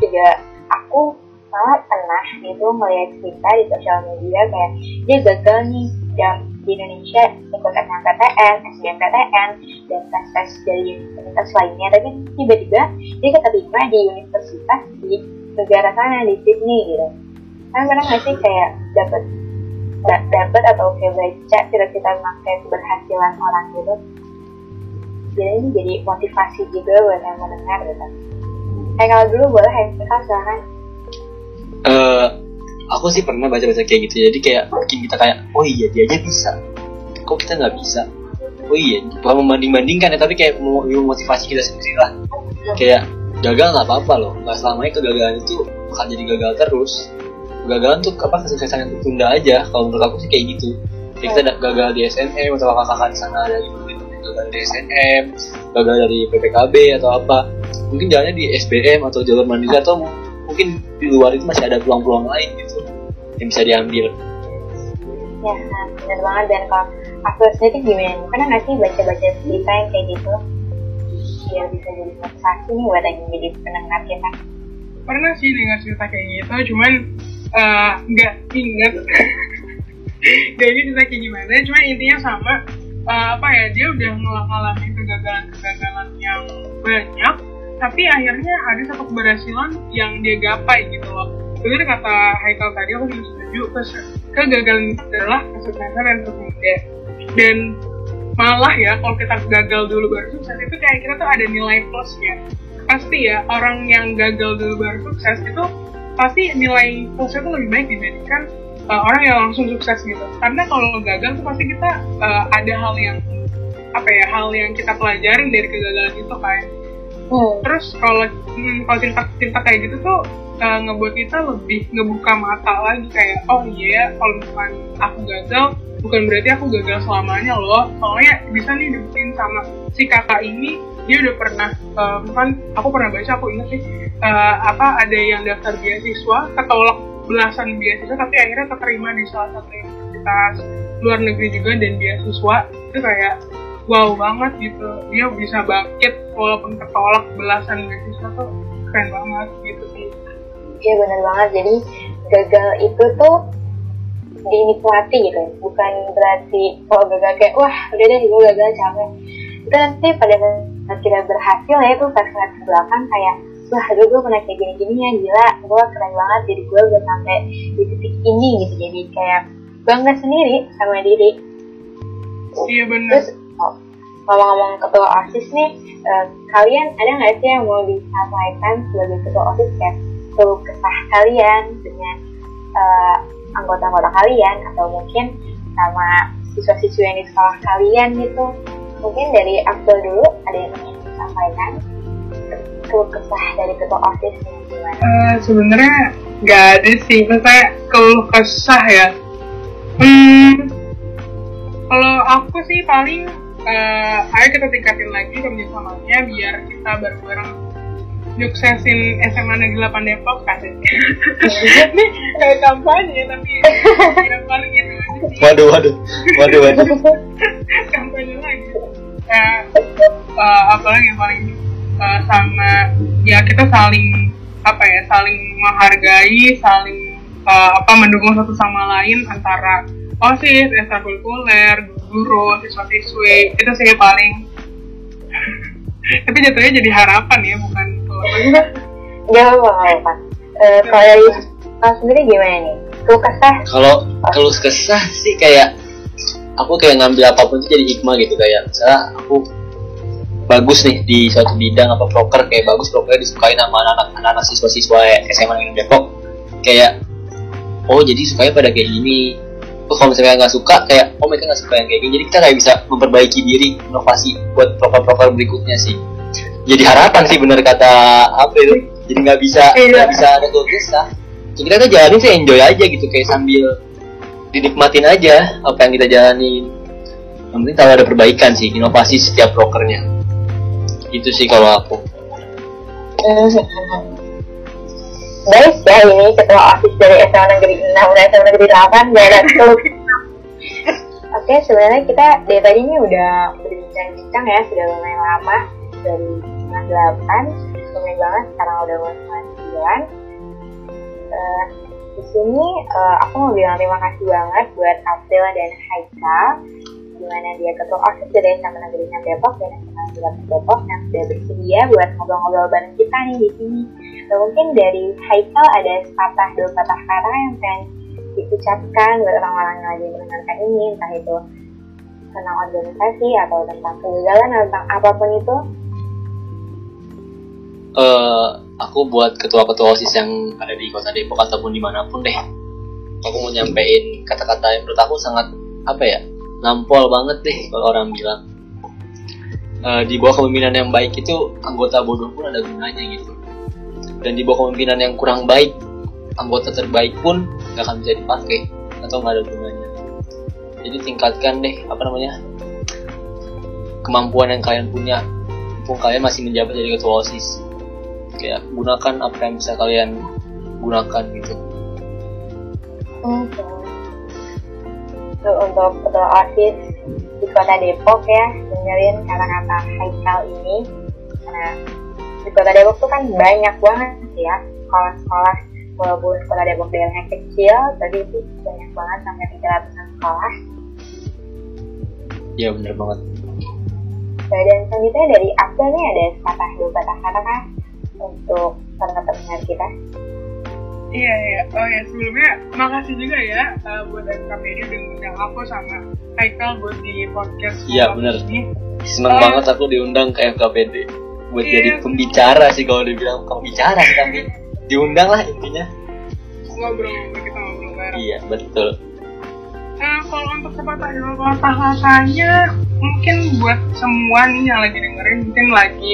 Juga aku malah pernah itu melihat cerita di sosial media kayak dia gagal nih jam di Indonesia ikut SNMPTN, SBMPTN, dan tes-tes dari universitas lainnya. Tapi tiba-tiba dia keterima di universitas di negara sana di Sydney gitu. Kan pernah nggak sih kayak dapat da- dapat atau kayak baca cerita-cerita tentang keberhasilan orang gitu jadi ini jadi motivasi juga buat yang mendengar gitu. Kayak kalau dulu boleh Haikal silahkan eh aku sih pernah baca-baca kayak gitu. Jadi kayak bikin kita kayak oh iya dia aja bisa. Kok kita nggak bisa? Oh iya bukan membanding-bandingkan ya tapi kayak mau motivasi kita sendiri lah. Kayak gagal nggak apa-apa loh. Nggak selamanya kegagalan itu bakal jadi gagal terus. Kegagalan tuh apa kesuksesan yang tertunda aja. Kalau menurut aku sih kayak gitu. Kayak kita ada gagal di SNM atau kakak-kakak di sana ada gitu gagal di SNM gagal dari PPKB atau apa. Mungkin jalannya di SBM atau jalur mandiri atau mungkin di luar itu masih ada peluang-peluang lain gitu yang bisa diambil. Ya benar banget dan kalau aku sendiri gimana? Pernah nggak sih baca-baca cerita yang kayak gitu? Biar bisa jadi motivasi nih buat yang jadi pendengar kita pernah sih dengar cerita kayak gitu cuman eh, nggak inget (laughs) nggak inget cerita kayak gimana cuma intinya sama uh, apa ya dia udah ngalamin kegagalan-kegagalan yang banyak tapi akhirnya ada satu keberhasilan yang dia gapai gitu loh. Benar kata Haikal tadi aku juga setuju kegagalan adalah kesuksesan dan tertunda dan malah ya kalau kita gagal dulu baru sukses itu kayak kita tuh ada nilai plusnya. Pasti ya orang yang gagal dulu baru sukses itu pasti nilai plusnya tuh lebih baik dibandingkan uh, orang yang langsung sukses gitu. Karena kalau gagal tuh pasti kita uh, ada hal yang apa ya hal yang kita pelajarin dari kegagalan itu kan. Hmm. terus kalau hmm, kalau cerita cerita kayak gitu tuh uh, ngebuat kita lebih ngebuka mata lagi kayak oh iya kalau misalkan aku gagal bukan berarti aku gagal selamanya loh. Soalnya bisa nih dibuktiin sama si kakak ini dia udah pernah uh, kan aku pernah baca aku inget sih uh, apa ada yang daftar beasiswa ketolak belasan beasiswa tapi akhirnya keterima di salah satu universitas luar negeri juga dan beasiswa itu kayak wow banget gitu. Dia bisa bangkit walaupun ketolak belasan beasiswa tuh keren banget gitu sih. Iya benar banget. Jadi gagal itu tuh dinikmati gitu. Bukan berarti kalau gagal kayak wah udah deh gue gagal capek. Itu nanti pada saat kita berhasil ya itu ngeliat ke belakang kayak wah dulu gue pernah kayak gini-gini ya gila gue keren banget jadi gue udah sampai di titik ini gitu. Jadi kayak bangga sendiri sama diri. Iya benar terus oh, ngomong-ngomong ketua osis nih uh, kalian ada nggak sih yang mau disampaikan sebagai ketua osis kayak keluh kesah kalian dengan uh, anggota-anggota kalian atau mungkin sama siswa-siswa yang di sekolah kalian gitu. Mungkin dari Abdul dulu ada yang ingin disampaikan keluh kesah dari ketua osis gimana? Uh, sebenarnya nggak ada sih, maksudnya keluh kesah ya. Hmm, kalau aku sih paling uh, ayo kita tingkatin lagi kerjasamanya biar kita bareng-bareng suksesin SMA Negeri 8 Depok kasih (laughs) ini kayak kampanye tapi ya paling itu waduh waduh waduh waduh. (laughs) Kampanye lagi. Uh, uh, apalagi yang paling uh, sama ya kita saling apa ya saling menghargai saling uh, apa mendukung satu sama lain antara osis ekstrakurikuler guru siswa-siswi itu sih paling. (laughs) Tapi jatuhnya jadi harapan ya bukan Gak apa-apa uh, kalau sendiri gimana nih? Keluh kesah? Kalau keluh kesah sih kayak aku kayak ngambil apa pun itu jadi hikmah gitu kayak misalnya aku bagus nih di suatu bidang apa proker kayak bagus prokernya disukai sama anak-anak anak siswa-siswa SMA yang Depok. Kayak oh jadi sukanya pada kayak gini. Oh kalau misalnya nggak suka kayak oh mereka nggak suka yang kayak gini. Jadi kita kayak bisa memperbaiki diri inovasi buat proker-proker berikutnya sih. Jadi harapan sih bener kata apa itu? Jadi nggak bisa iya. nggak bisa ada tuh kisah jadi kita jalanin sih enjoy aja gitu kayak sambil dinikmatin aja apa yang kita jalani yang penting kalau ada perbaikan sih inovasi setiap prokernya itu sih kalau aku. Baik ya ini ketua osis dari SMA Negeri 6 dan SMA Negeri 8 dan Oke, sebenarnya kita dari tadi ini udah berbincang-bincang ya, sudah lumayan lama dari setengah delapan, lumayan banget, sekarang udah mau setengah sembilan. Uh, di sini uh, aku mau bilang terima kasih banget buat April dan Haikal di mana dia ketua OSIS dari SMA Negeri 6 Depok dan SMA Negeri Depok yang sudah bersedia buat ngobrol-ngobrol bareng kita nih di sini. Dan mungkin dari Haikal ada sepatah dua patah kata yang pengen diucapkan buat orang-orang yang lagi mendengarkan ini, entah itu tentang organisasi atau tentang kegagalan atau tentang apa pun itu. Uh, aku buat ketua-ketua OSIS yang ada di kota Depok ataupun di mana pun deh aku mau nyampein kata-kata yang menurut aku sangat apa ya nampol banget deh kalau orang bilang. Uh, di bawah kepemimpinan yang baik itu anggota bodoh pun ada gunanya gitu. Dan di bawah kepemimpinan yang kurang baik anggota terbaik pun nggak akan bisa dipakai atau nggak ada gunanya. Jadi tingkatkan deh apa namanya kemampuan yang kalian punya. Mumpung kalian masih menjabat jadi ketua osis. Kayak gunakan apa yang bisa kalian gunakan gitu. Okay untuk ketua OSIS di kota Depok ya dengerin kata-kata Haikal ini. Karena di kota Depok tuh kan banyak banget ya sekolah-sekolah. Walaupun kota Depok daerahnya kecil tapi itu banyak banget sampai 300 sekolah. Iya bener banget. Nah, dan selanjutnya dari Abdul nih ada sepatah dua patah kata kah untuk pendengar kita. Iya iya. Oh ya sebelumnya makasih juga ya uh, buat FKPD udah ngundang aku sama Haikal buat di podcast. Iya, ini. seneng Oh. banget aku diundang ke FKPD buat Iya. jadi pembicara sih kalau dibilang pembicara sih tapi diundang lah intinya Ngobrol kita ngobrol bareng. iya betul Nah, kalau untuk patah katanya mungkin buat semua nih yang lagi dengerin mungkin lagi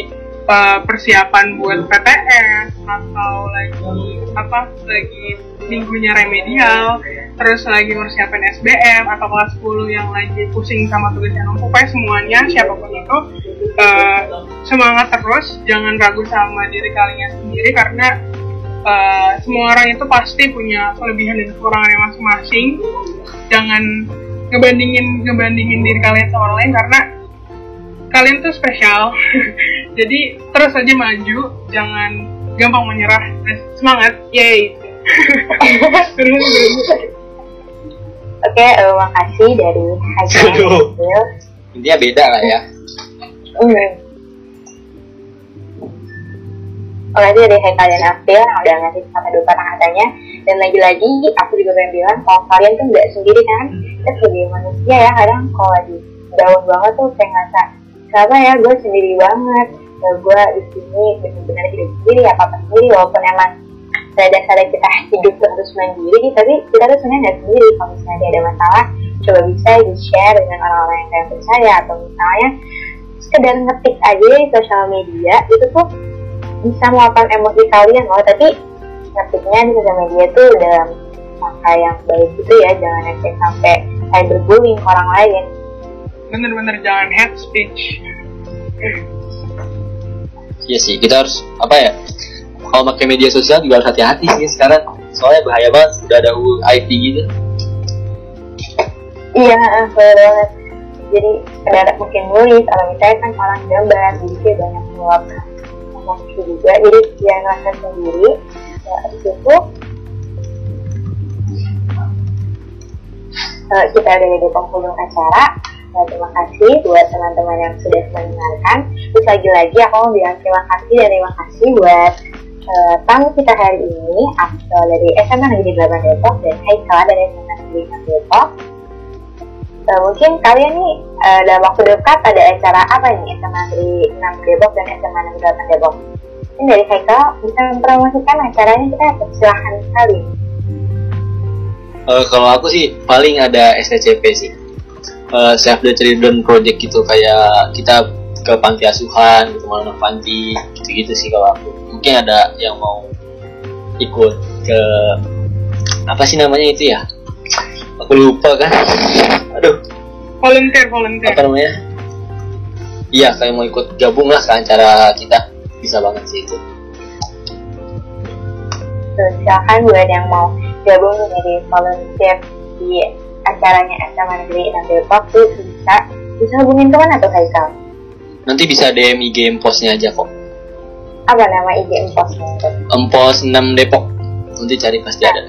persiapan buat PTS atau lagi apa lagi minggunya remedial terus lagi persiapan SBM atau kelas 10 yang lagi pusing sama tugasnya pokoknya semuanya siapa pun itu uh, semangat terus jangan ragu sama diri kalian sendiri karena uh, semua orang itu pasti punya kelebihan dan kekurangannya masing-masing. Jangan ngebandingin ngebandingin diri kalian sama orang lain karena kalian tuh spesial (laughs) jadi terus aja maju jangan gampang menyerah Terus semangat yay (laughs) terus Oke, eh, makasih dari Haikal. Aduh. intinya beda lah ya. Oke, itu dari Haikal dan April yang udah ngasih sama dua patah katanya. Dan lagi-lagi, aku juga pengen bilang kalau kalian tuh nggak sendiri kan. Kita sebagai manusia ya, kadang kalau lagi down banget tuh kayak ngerasa, kenapa ya gue sendiri banget. Ya, gue di sini benar-benar hidup sendiri, apa-apa sendiri, walaupun emang pada dasarnya kita hidup terus mandiri, tapi kita tuh sebenarnya nggak sendiri. Kalau misalnya ada masalah, coba bisa di-share dengan orang-orang yang kalian percaya, atau misalnya sekedar ngetik aja di sosial media, itu tuh bisa meluapkan emosi kalian loh. Tapi ngetiknya di sosial media tuh dalam angka yang baik gitu ya jangan sampai kayak berbullying ke orang lain. Bener-bener jangan hate speech iya sih kita harus apa ya kalau pakai media sosial juga harus hati-hati sih sekarang. Soalnya bahaya banget udah ada IT gitu. Iya bener banget. Jadi sekedar mungkin nulis atau misalnya kan orang gambar jadi kayak banyak meluapkan emosi juga. Jadi jangan ngerasa sendiri. Ya, itu eh, kita udah di penghujung acara terima kasih buat teman-teman yang sudah mendengarkan. Terus lagi-lagi aku mau bilang terima kasih dan terima kasih buat eh, tamu kita hari ini, Abdul dari SMA Negeri 8 Depok dan Haikal dari SMA Negeri 6 Depok. Eh, mungkin kalian nih eh, dalam waktu dekat ada acara apa nih SMA Negeri 6 Depok dan SMA Negeri 8 Depok? Ini dari Haikal bisa mempromosikan acaranya kita silahkan sekali. Eh, kalau aku sih paling ada STCP sih Eh, Save the Children Project gitu kayak kita ke panti asuhan gitu mana panti gitu-gitu sih kalau aku. Mungkin ada yang mau ikut ke apa sih namanya itu ya? Aku lupa kan. Aduh. Volunteer volunteer. Apa namanya? Iya kayak mau ikut gabung lah ke acara kita. Bisa banget sih itu. Terus silahkan buat yang mau gabung menjadi volunteer di acaranya SMA Negeri 6 Depok tuh bisa bisa hubungin ke mana tuh Haikal? nanti bisa DM IG Emposnya aja kok Apa nama IG Emposnya? Empos 6 Depok nanti cari pasti ada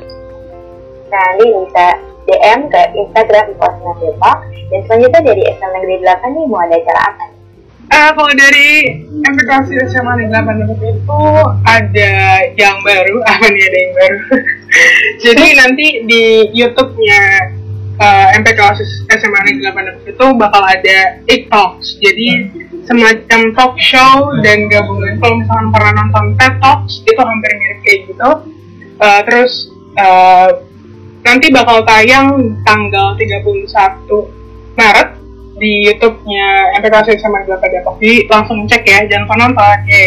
Nah, nanti bisa DM ke Instagram Empos 6 Depok dan selanjutnya dari SMA Negeri 8 nih mau ada acara apa nih? Eh, kalau dari aplikasi SMA Negeri 8 Depok itu ada yang baru, (laughs) apa nih ada yang baru? (laughs) Jadi nanti di YouTube-nya eh, MPK OSIS SMA Negeri 8 Depok itu bakal ada It Talks. Jadi semacam talk show dan gabungan. Kalau misalkan pernah nonton TED Talks itu hampir mirip kayak gitu. Eh, terus eh, nanti bakal tayang tanggal 31 Maret di YouTube-nya MPK sama 8 Depok. Jadi langsung cek ya, jangan lupa nonton. Oke,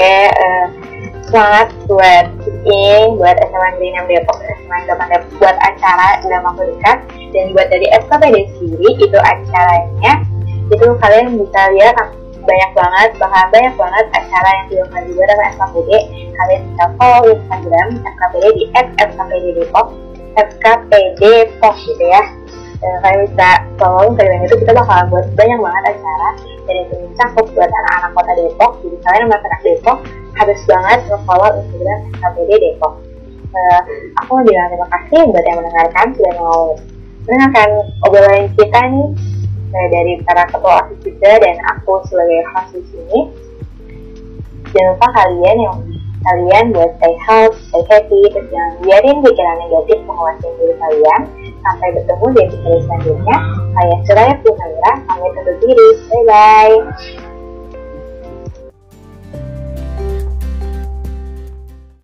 (laughs) eh, semangat buat ini, buat SMA Negeri 6 Depok, SMA 8 Depok, buat acara dalam waktu dekat dan buat dari SKPD sendiri itu acaranya itu kalian bisa lihat banyak banget, bahkan banyak banget acara yang dilakukan juga dengan SKPD kalian bisa follow Instagram SKPD di @skpd Depok SKPD Depok gitu ya Ya, dan kalian bisa followin kalian itu kita bakal buat banyak banget acara dan itu mencakup buat anak-anak kota Depok. Jadi kalian yang anak Depok harus banget follow Instagram SKPD Depok. Uh, aku mau bilang terima kasih buat yang mendengarkan sudah mau mendengarkan obrolan kita nih eh, dari para ketua asis juga dan aku sebagai host di sini. Jangan lupa kalian yang kalian buat stay healthy, stay happy, terus jangan biarin pikiran negatif menguasai diri kalian. Sampai bertemu di episode selanjutnya. Saya Suraya Primaira, pamit undur diri. Bye-bye.